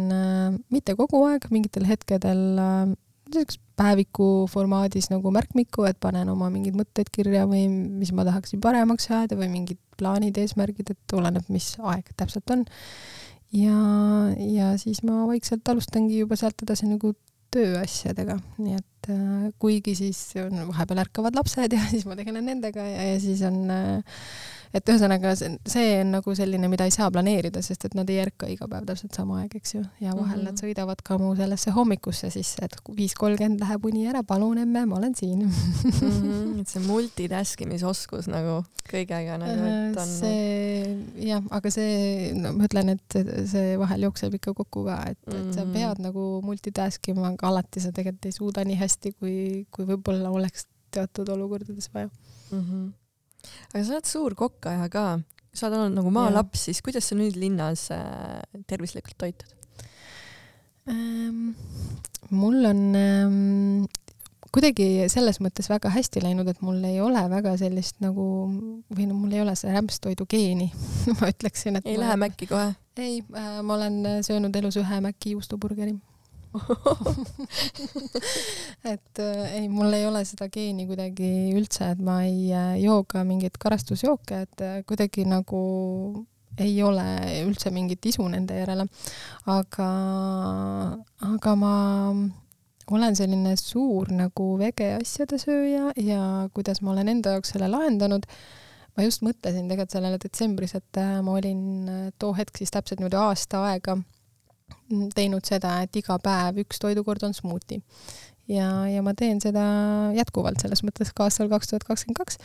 mitte kogu aeg, mingitel hetkedel niisuguse päeviku formaadis nagu märkmiku, et panen oma mingeid mõtteid kirja või mis ma tahaksin paremaks saada või mingid plaanid, eesmärgid, et oleneb, mis aeg täpselt on. ja, ja siis ma vaikselt alustangi juba sealt edasi nagu tööasjadega, nii et äh, kuigi siis on, vahepeal ärkavad lapsed ja [laughs] siis ma tegelen nendega ja, ja siis on äh, et ühesõnaga see, on nagu selline, mida ei saa planeerida, sest et nad ei ärka iga päev täpselt sama aeg, eks ju, ja vahel mm -hmm. nad sõidavad ka mu sellesse hommikusse sisse, et viis kolmkümmend läheb uni ära, palun emme, ma olen siin mm. -hmm. et see multitask imisoskus nagu kõigega [laughs] nagu, et on. see jah, aga see, no ma ütlen, et see vahel jookseb ikka kokku ka, et mm, -hmm. et sa mhm. pead nagu multitask ima, aga alati sa tegelikult ei suuda nii hästi, kui, kui võib-olla oleks teatud olukordades vaja mm. -hmm aga sa oled suur kokkaja ka, sa oled olnud nagu maalaps, siis kuidas sa nüüd linnas äh, tervislikult toitud ähm,? mul on ähm, kuidagi selles mõttes väga hästi läinud, et mul ei ole väga sellist nagu või no mul ei ole see rämpstoidu geeni [laughs] ma ütleksin, et ei ma, lähe Maci kohe? ei äh,, ma olen söönud elus ühe Maci juustuburgeri [laughs] [laughs] et ei, mul ei ole seda geeni kuidagi üldse, et ma ei äh, joo ka mingeid karastusjooke, et äh, kuidagi nagu ei ole üldse mingit isu nende järele. aga, aga ma olen selline suur nagu vege asjade sööja ja kuidas ma olen enda jaoks selle lahendanud, ma just mõtlesin tegelikult sellele detsembris, et ma olin too hetk siis täpselt niimoodi aasta aega teinud seda, et iga päev üks toidukord on smuuti. Ja, ja ma teen seda jätkuvalt selles mõttes ka aastal kaks tuhat kakskümmend kaks,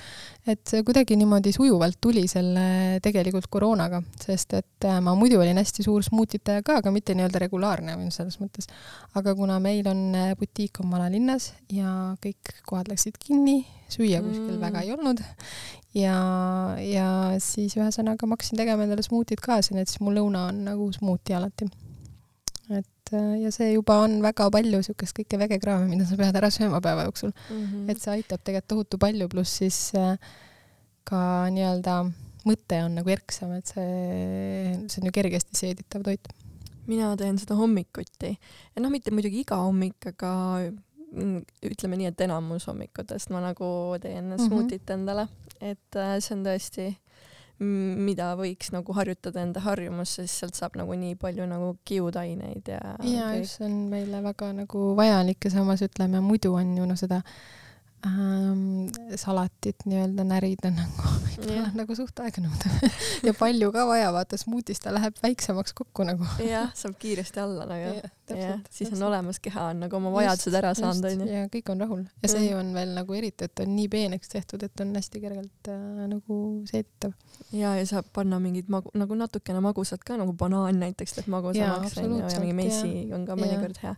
et kuidagi niimoodi sujuvalt tuli selle tegelikult koroonaga, sest et äh, ma muidu olin hästi suur smuutitaja ka, aga mitte nii-öelda regulaarne selles mõttes. aga kuna meil on äh, butiik on vanalinnas ja kõik kohad läksid kinni, süüa kuskil mm. väga ei olnud ja, ja siis ühesõnaga ma hakkasin tegema endale smuutid kaasa, nii et siis mu lõuna on nagu smuuti alati et äh, ja see juba on väga palju niisugust kõike vegekraami, mida sa pead ära sööma päeva jooksul mm. -hmm. et see aitab tegelikult tohutu palju, pluss siis äh, ka nii-öelda mõte on nagu erksam, et see, see on ju kergesti seeditav toit. mina teen seda hommikuti ja noh, mitte muidugi iga hommik, aga mm, ütleme nii, et enamus hommikutest ma nagu teen mm -hmm. smuutit endale, et äh, see on tõesti mida võiks nagu harjutada enda harjumusse, siis sealt saab nagu nii palju nagu kiudaineid ja ja just, see on meile väga nagu vajalik ja samas ütleme, muidu on ju noh, seda ähm, salatit nii-öelda närida nagu [laughs] Jah. nagu suht aeganõudev [laughs] ja palju ka vaja, vaata smuutis ta läheb väiksemaks kokku nagu. jah, saab kiiresti alla nagu. Jah, täpselt, siis on olemas, keha on nagu oma vajadused ära saanud, onju. ja kõik on rahul ja see Mm. on veel nagu eriti, et on nii peeneks tehtud, et on hästi kergelt äh, nagu seeditav. ja, ja saab panna mingid magu, nagu natukene magusat ka, nagu banaan näiteks Jaa, magusamaks onju ja mingi absoluutselt, messi on ka mõnikord hea.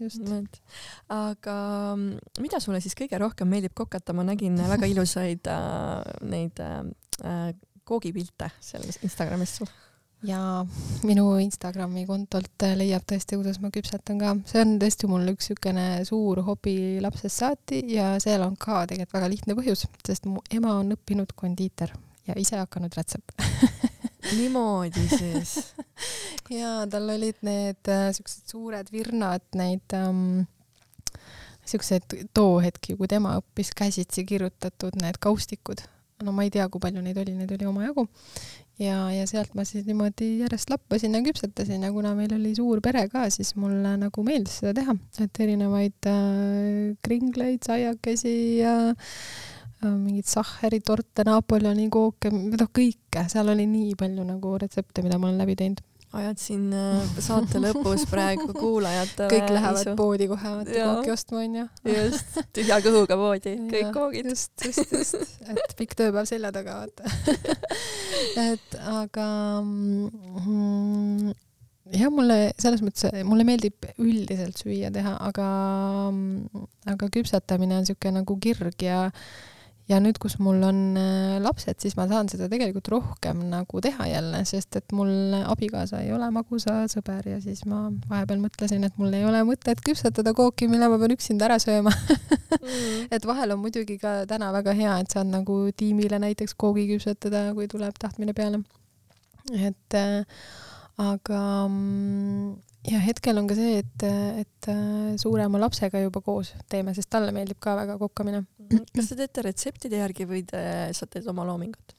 just. aga mm, mida sulle siis kõige rohkem meeldib kokata, ma nägin väga ilusaid äh, neid äh, koogipilte seal Instagramis sul. ja minu Instagrami kontolt äh, leiab tõesti, kuidas ma küpsetan ka. see on tõesti mul üks niisugune suur hobi lapsest saati ja seal on ka tegelikult väga lihtne põhjus, sest mu ema on õppinud kondiiter ja ise hakanud rätsep [laughs] niimoodi siis. [laughs] ja tal olid need äh, siuksed suured virnad, neid ähm, siuksed too hetki, kui tema õppis käsitsi kirjutatud need kaustikud. no ma ei tea, kui palju neid oli, neid oli omajagu. ja, ja sealt ma siis niimoodi järjest lappasin ja küpsetasin ja kuna meil oli suur pere ka, siis mulle nagu meeldis seda teha, et erinevaid äh, kringleid, saiakesi ja äh, mingeid sahheritorte, Napoleoni kooke, noh kõike, seal oli nii palju nagu retsepte, mida ma olen läbi teinud. Ajad siin äh, saate [laughs] lõpus praegu kuulajatele kõik lähevad isu. poodi kohe vaata kooki ostma onju. just, [laughs] tühja kõhuga poodi, kõik koogid. just, just, just, et pikk tööpäev selja taga vaata [laughs] et aga mm, jah, mulle selles mõttes, mulle meeldib üldiselt süüa teha, aga, aga küpsetamine on siuke nagu kirg ja ja nüüd, kus mul on äh, lapsed, siis ma saan seda tegelikult rohkem nagu teha jälle, sest et mul abikaasa ei ole magusasõber ja siis ma vahepeal mõtlesin, et mul ei ole mõtet küpsetada kooki, mille ma pean üksinda ära sööma Mm. [laughs] et vahel on muidugi ka täna väga hea, et saad nagu tiimile näiteks koogi küpsetada, kui tuleb tahtmine peale. et äh, aga mm, ja hetkel on ka see, et, et äh, suurema lapsega juba koos teeme, sest talle meeldib ka väga kokkamine. kas te teete retseptide järgi või te, sa teed oma loomingut?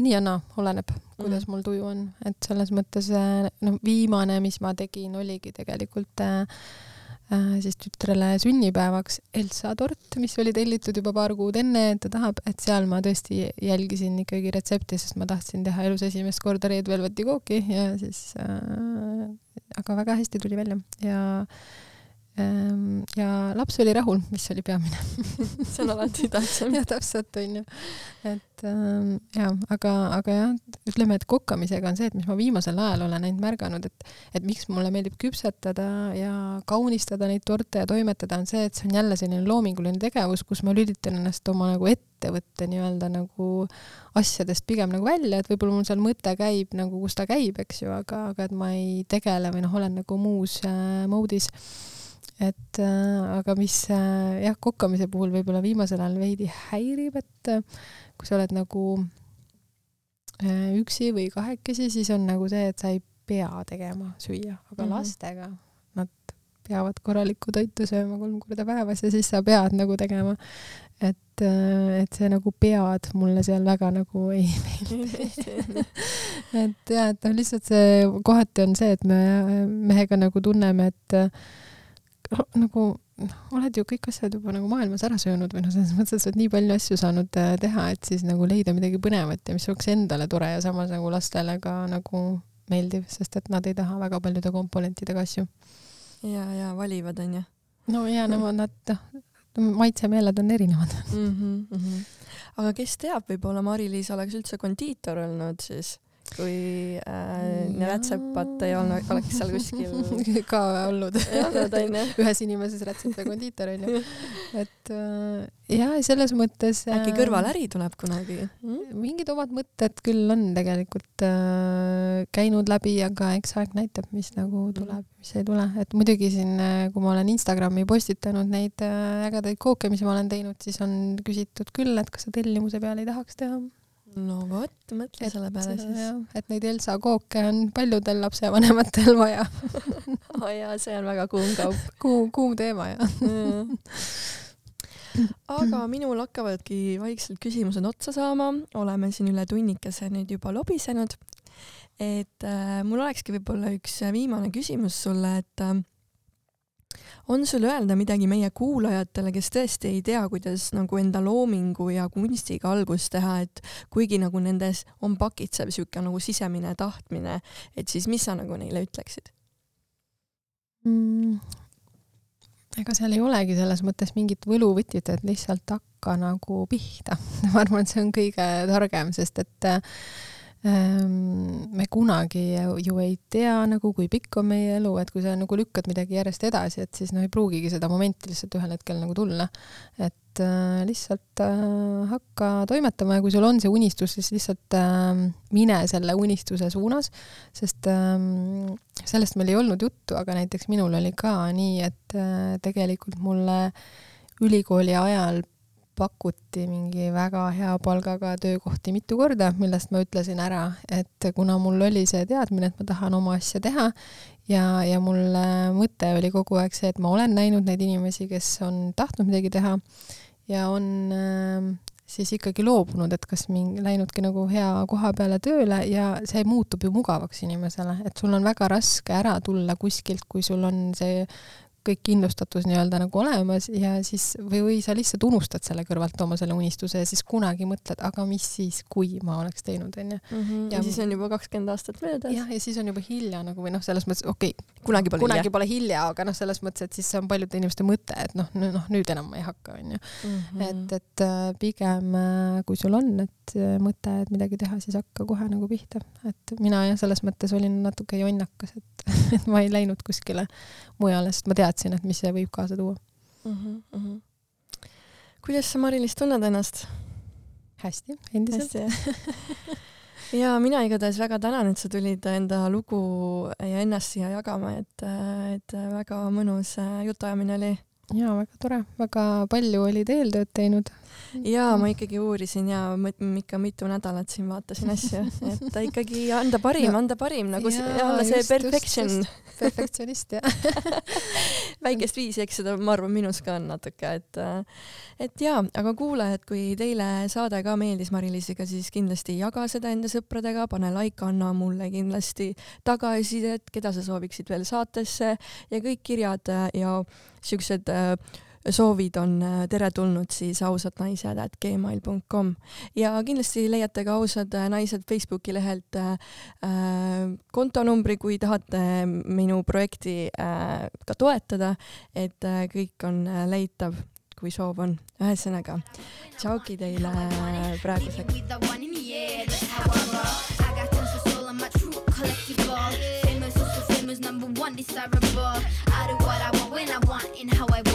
nii ja naa, oleneb, kuidas Mhm. mul tuju on, et selles mõttes äh, no viimane, mis ma tegin, oligi tegelikult äh, siis tütrele sünnipäevaks Elsa tort, mis oli tellitud juba paar kuud enne, et ta tahab, et seal ma tõesti jälgisin ikkagi retsepti, sest ma tahtsin teha elus esimest korda Red Velveti kooki ja siis äh, aga väga hästi tuli välja. Ja ähm, ja laps oli rahul, mis oli peamine [laughs] see on alati tähtsam. jah, täpselt onju. et ähm, ja, aga, aga jah, ütleme, et kokkamisega on see, et mis ma viimasel ajal olen ainult märganud, et, et miks mulle meeldib küpsetada ja kaunistada neid torte ja toimetada, on see, et see on jälle selline loominguline tegevus, kus ma lülitan ennast oma nagu ettevõtte nii-öelda nagu asjadest pigem nagu välja, et võib-olla mul seal mõte käib nagu, kus ta käib, eks ju, aga, aga et ma ei tegele või noh, olen nagu muus äh, mode'is et äh, aga mis äh, jah, kokkamise puhul võib-olla viimasel ajal veidi häirib, et äh, kui sa oled nagu äh, üksi või kahekesi, siis on nagu see, et sa ei pea tegema süüa, aga mm. -hmm. lastega nad peavad korralikku toitu sööma kolm korda päevas ja siis sa pead nagu tegema. et, et see nagu pead mulle seal väga nagu [laughs] ei meeldi. et jah, et noh, lihtsalt see kohati on see, et me mehega nagu tunneme, et noh, nagu noh, oled ju kõik asjad juba nagu maailmas ära söönud või noh, selles mõttes, et sa oled nii palju asju saanud äh, teha, et siis nagu leida midagi põnevat ja mis oleks endale tore ja samas nagu lastele ka nagu meeldiv, sest et nad ei taha väga paljude komponentidega asju. ja, ja valivad onju no ja no nad noh, maitsemeeled on erinevad. mm. -hmm, mm -hmm. aga kes teab, võib-olla Mari-Liis oleks üldse kondiitor olnud siis, kui äh, rätsepat ei olnud, oleks seal kuskil [laughs] ka olnud [laughs] [laughs] ühes inimeses rätsep ja kondiiter onju. et äh, ja selles mõttes äkki äh, kõrvaläri tuleb kunagi mm?? mingid omad mõtted küll on tegelikult äh, käinud läbi, aga eks aeg näitab, mis nagu tuleb, mis ei tule, et muidugi siin, kui ma olen Instagrami postitanud neid äh, ägedaid kooke, mis ma olen teinud, siis on küsitud küll, et kas sa tellimuse peale ei tahaks teha. No vot, mõtle et, selle peale siis. et neid Elsa kooke on paljudel lapsevanematel vaja. [laughs] Oh jaa, see on väga kuum kaup. Kuum, kuum teema ja aga minul hakkavadki vaikselt küsimused otsa saama, oleme siin üle tunnikese nüüd juba lobisenud. et äh, mul olekski võib-olla üks viimane küsimus sulle, et äh, on sul öelda midagi meie kuulajatele, kes tõesti ei tea, kuidas nagu enda loomingu ja kunstiga algust teha, et kuigi nagu nendes on pakitsev niisugune nagu sisemine tahtmine, et siis mis sa nagu neile ütleksid mm,? ega seal ei olegi selles mõttes mingit võluvõtit, et lihtsalt hakka nagu pihta [laughs] ma arvan, et see on kõige targem, sest et äh, me kunagi ju ei tea nagu, kui pikk on meie elu, et kui sa nagu lükkad midagi järjest edasi, et siis noh, ei pruugigi seda momenti lihtsalt ühel hetkel nagu tulla. et äh, lihtsalt äh, hakka toimetama ja kui sul on see unistus, siis lihtsalt äh, mine selle unistuse suunas, sest äh, sellest meil ei olnud juttu, aga näiteks minul oli ka nii, et äh, tegelikult mulle ülikooli ajal pakuti mingi väga hea palgaga töökohti mitu korda, millest ma ütlesin ära, et kuna mul oli see teadmine, et ma tahan oma asja teha ja, ja mul mõte oli kogu aeg see, et ma olen näinud neid inimesi, kes on tahtnud midagi teha ja on äh, siis ikkagi loobunud, et kas mingi, läinudki nagu hea koha peale tööle ja see muutub ju mugavaks inimesele, et sul on väga raske ära tulla kuskilt, kui sul on see kõik kindlustatus nii-öelda nagu olemas ja siis või, või sa lihtsalt unustad selle kõrvalt oma selle unistuse ja siis kunagi mõtled, aga mis siis, kui ma oleks teinud, onju. Mhm. ja siis on juba kakskümmend aastat möödas. jah, ja siis on juba hilja nagu või noh, selles mõttes okei okay,, kunagi pole kunagi hilja. pole hilja, aga noh, selles mõttes, et siis see on paljude inimeste mõte, et noh, noh nüüd enam ma ei hakka, onju. Mhm. et, et äh, pigem äh, kui sul on, et äh, mõte, et midagi teha, siis hakka kohe nagu pihta, et mina jah, selles mõttes olin natuke jonnakas, et [laughs] et ma ei läinud kuskile mujale, sest ma teadsin, et mis see võib kaasa tuua mm. -hmm, mm -hmm. kuidas sa, Mari-Liis, tunned ennast? hästi, endiselt. ja [laughs] mina igatahes väga tänan, et sa tulid enda lugu ja ennast siia jagama, et, et väga mõnus jutuajamine oli jaa, väga tore, väga palju olid eeltööd teinud. Jaa, ma ikkagi uurisin ja ma ikka mitu nädalat siin vaatasin asju, [laughs] et ikkagi anda parim no,, anda parim, nagu ja, see, olla see perfection. perfektsionist, jah. [laughs] Väikest viisi, eks seda, ma arvan, minus ka on natuke, et et jaa, aga kuulajad, kui teile saade ka meeldis Mari-Liisiga, siis kindlasti jaga seda enda sõpradega, pane like, anna mulle kindlasti tagasisidet, keda sa sooviksid veel saatesse ja kõik kirjad ja siuksed äh, soovid on äh, teretulnud, siis ausadnaised.gmail.com ja kindlasti leiate ka Ausad äh, Naised Facebooki lehelt äh, kontonumbri, kui tahate minu projekti ka toetada, et kõik on leitav, kui soov on. ühesõnaga, tšauki teile praeguseks. Famous, also famous, number one, desirable. I do what I want when I want and how I want.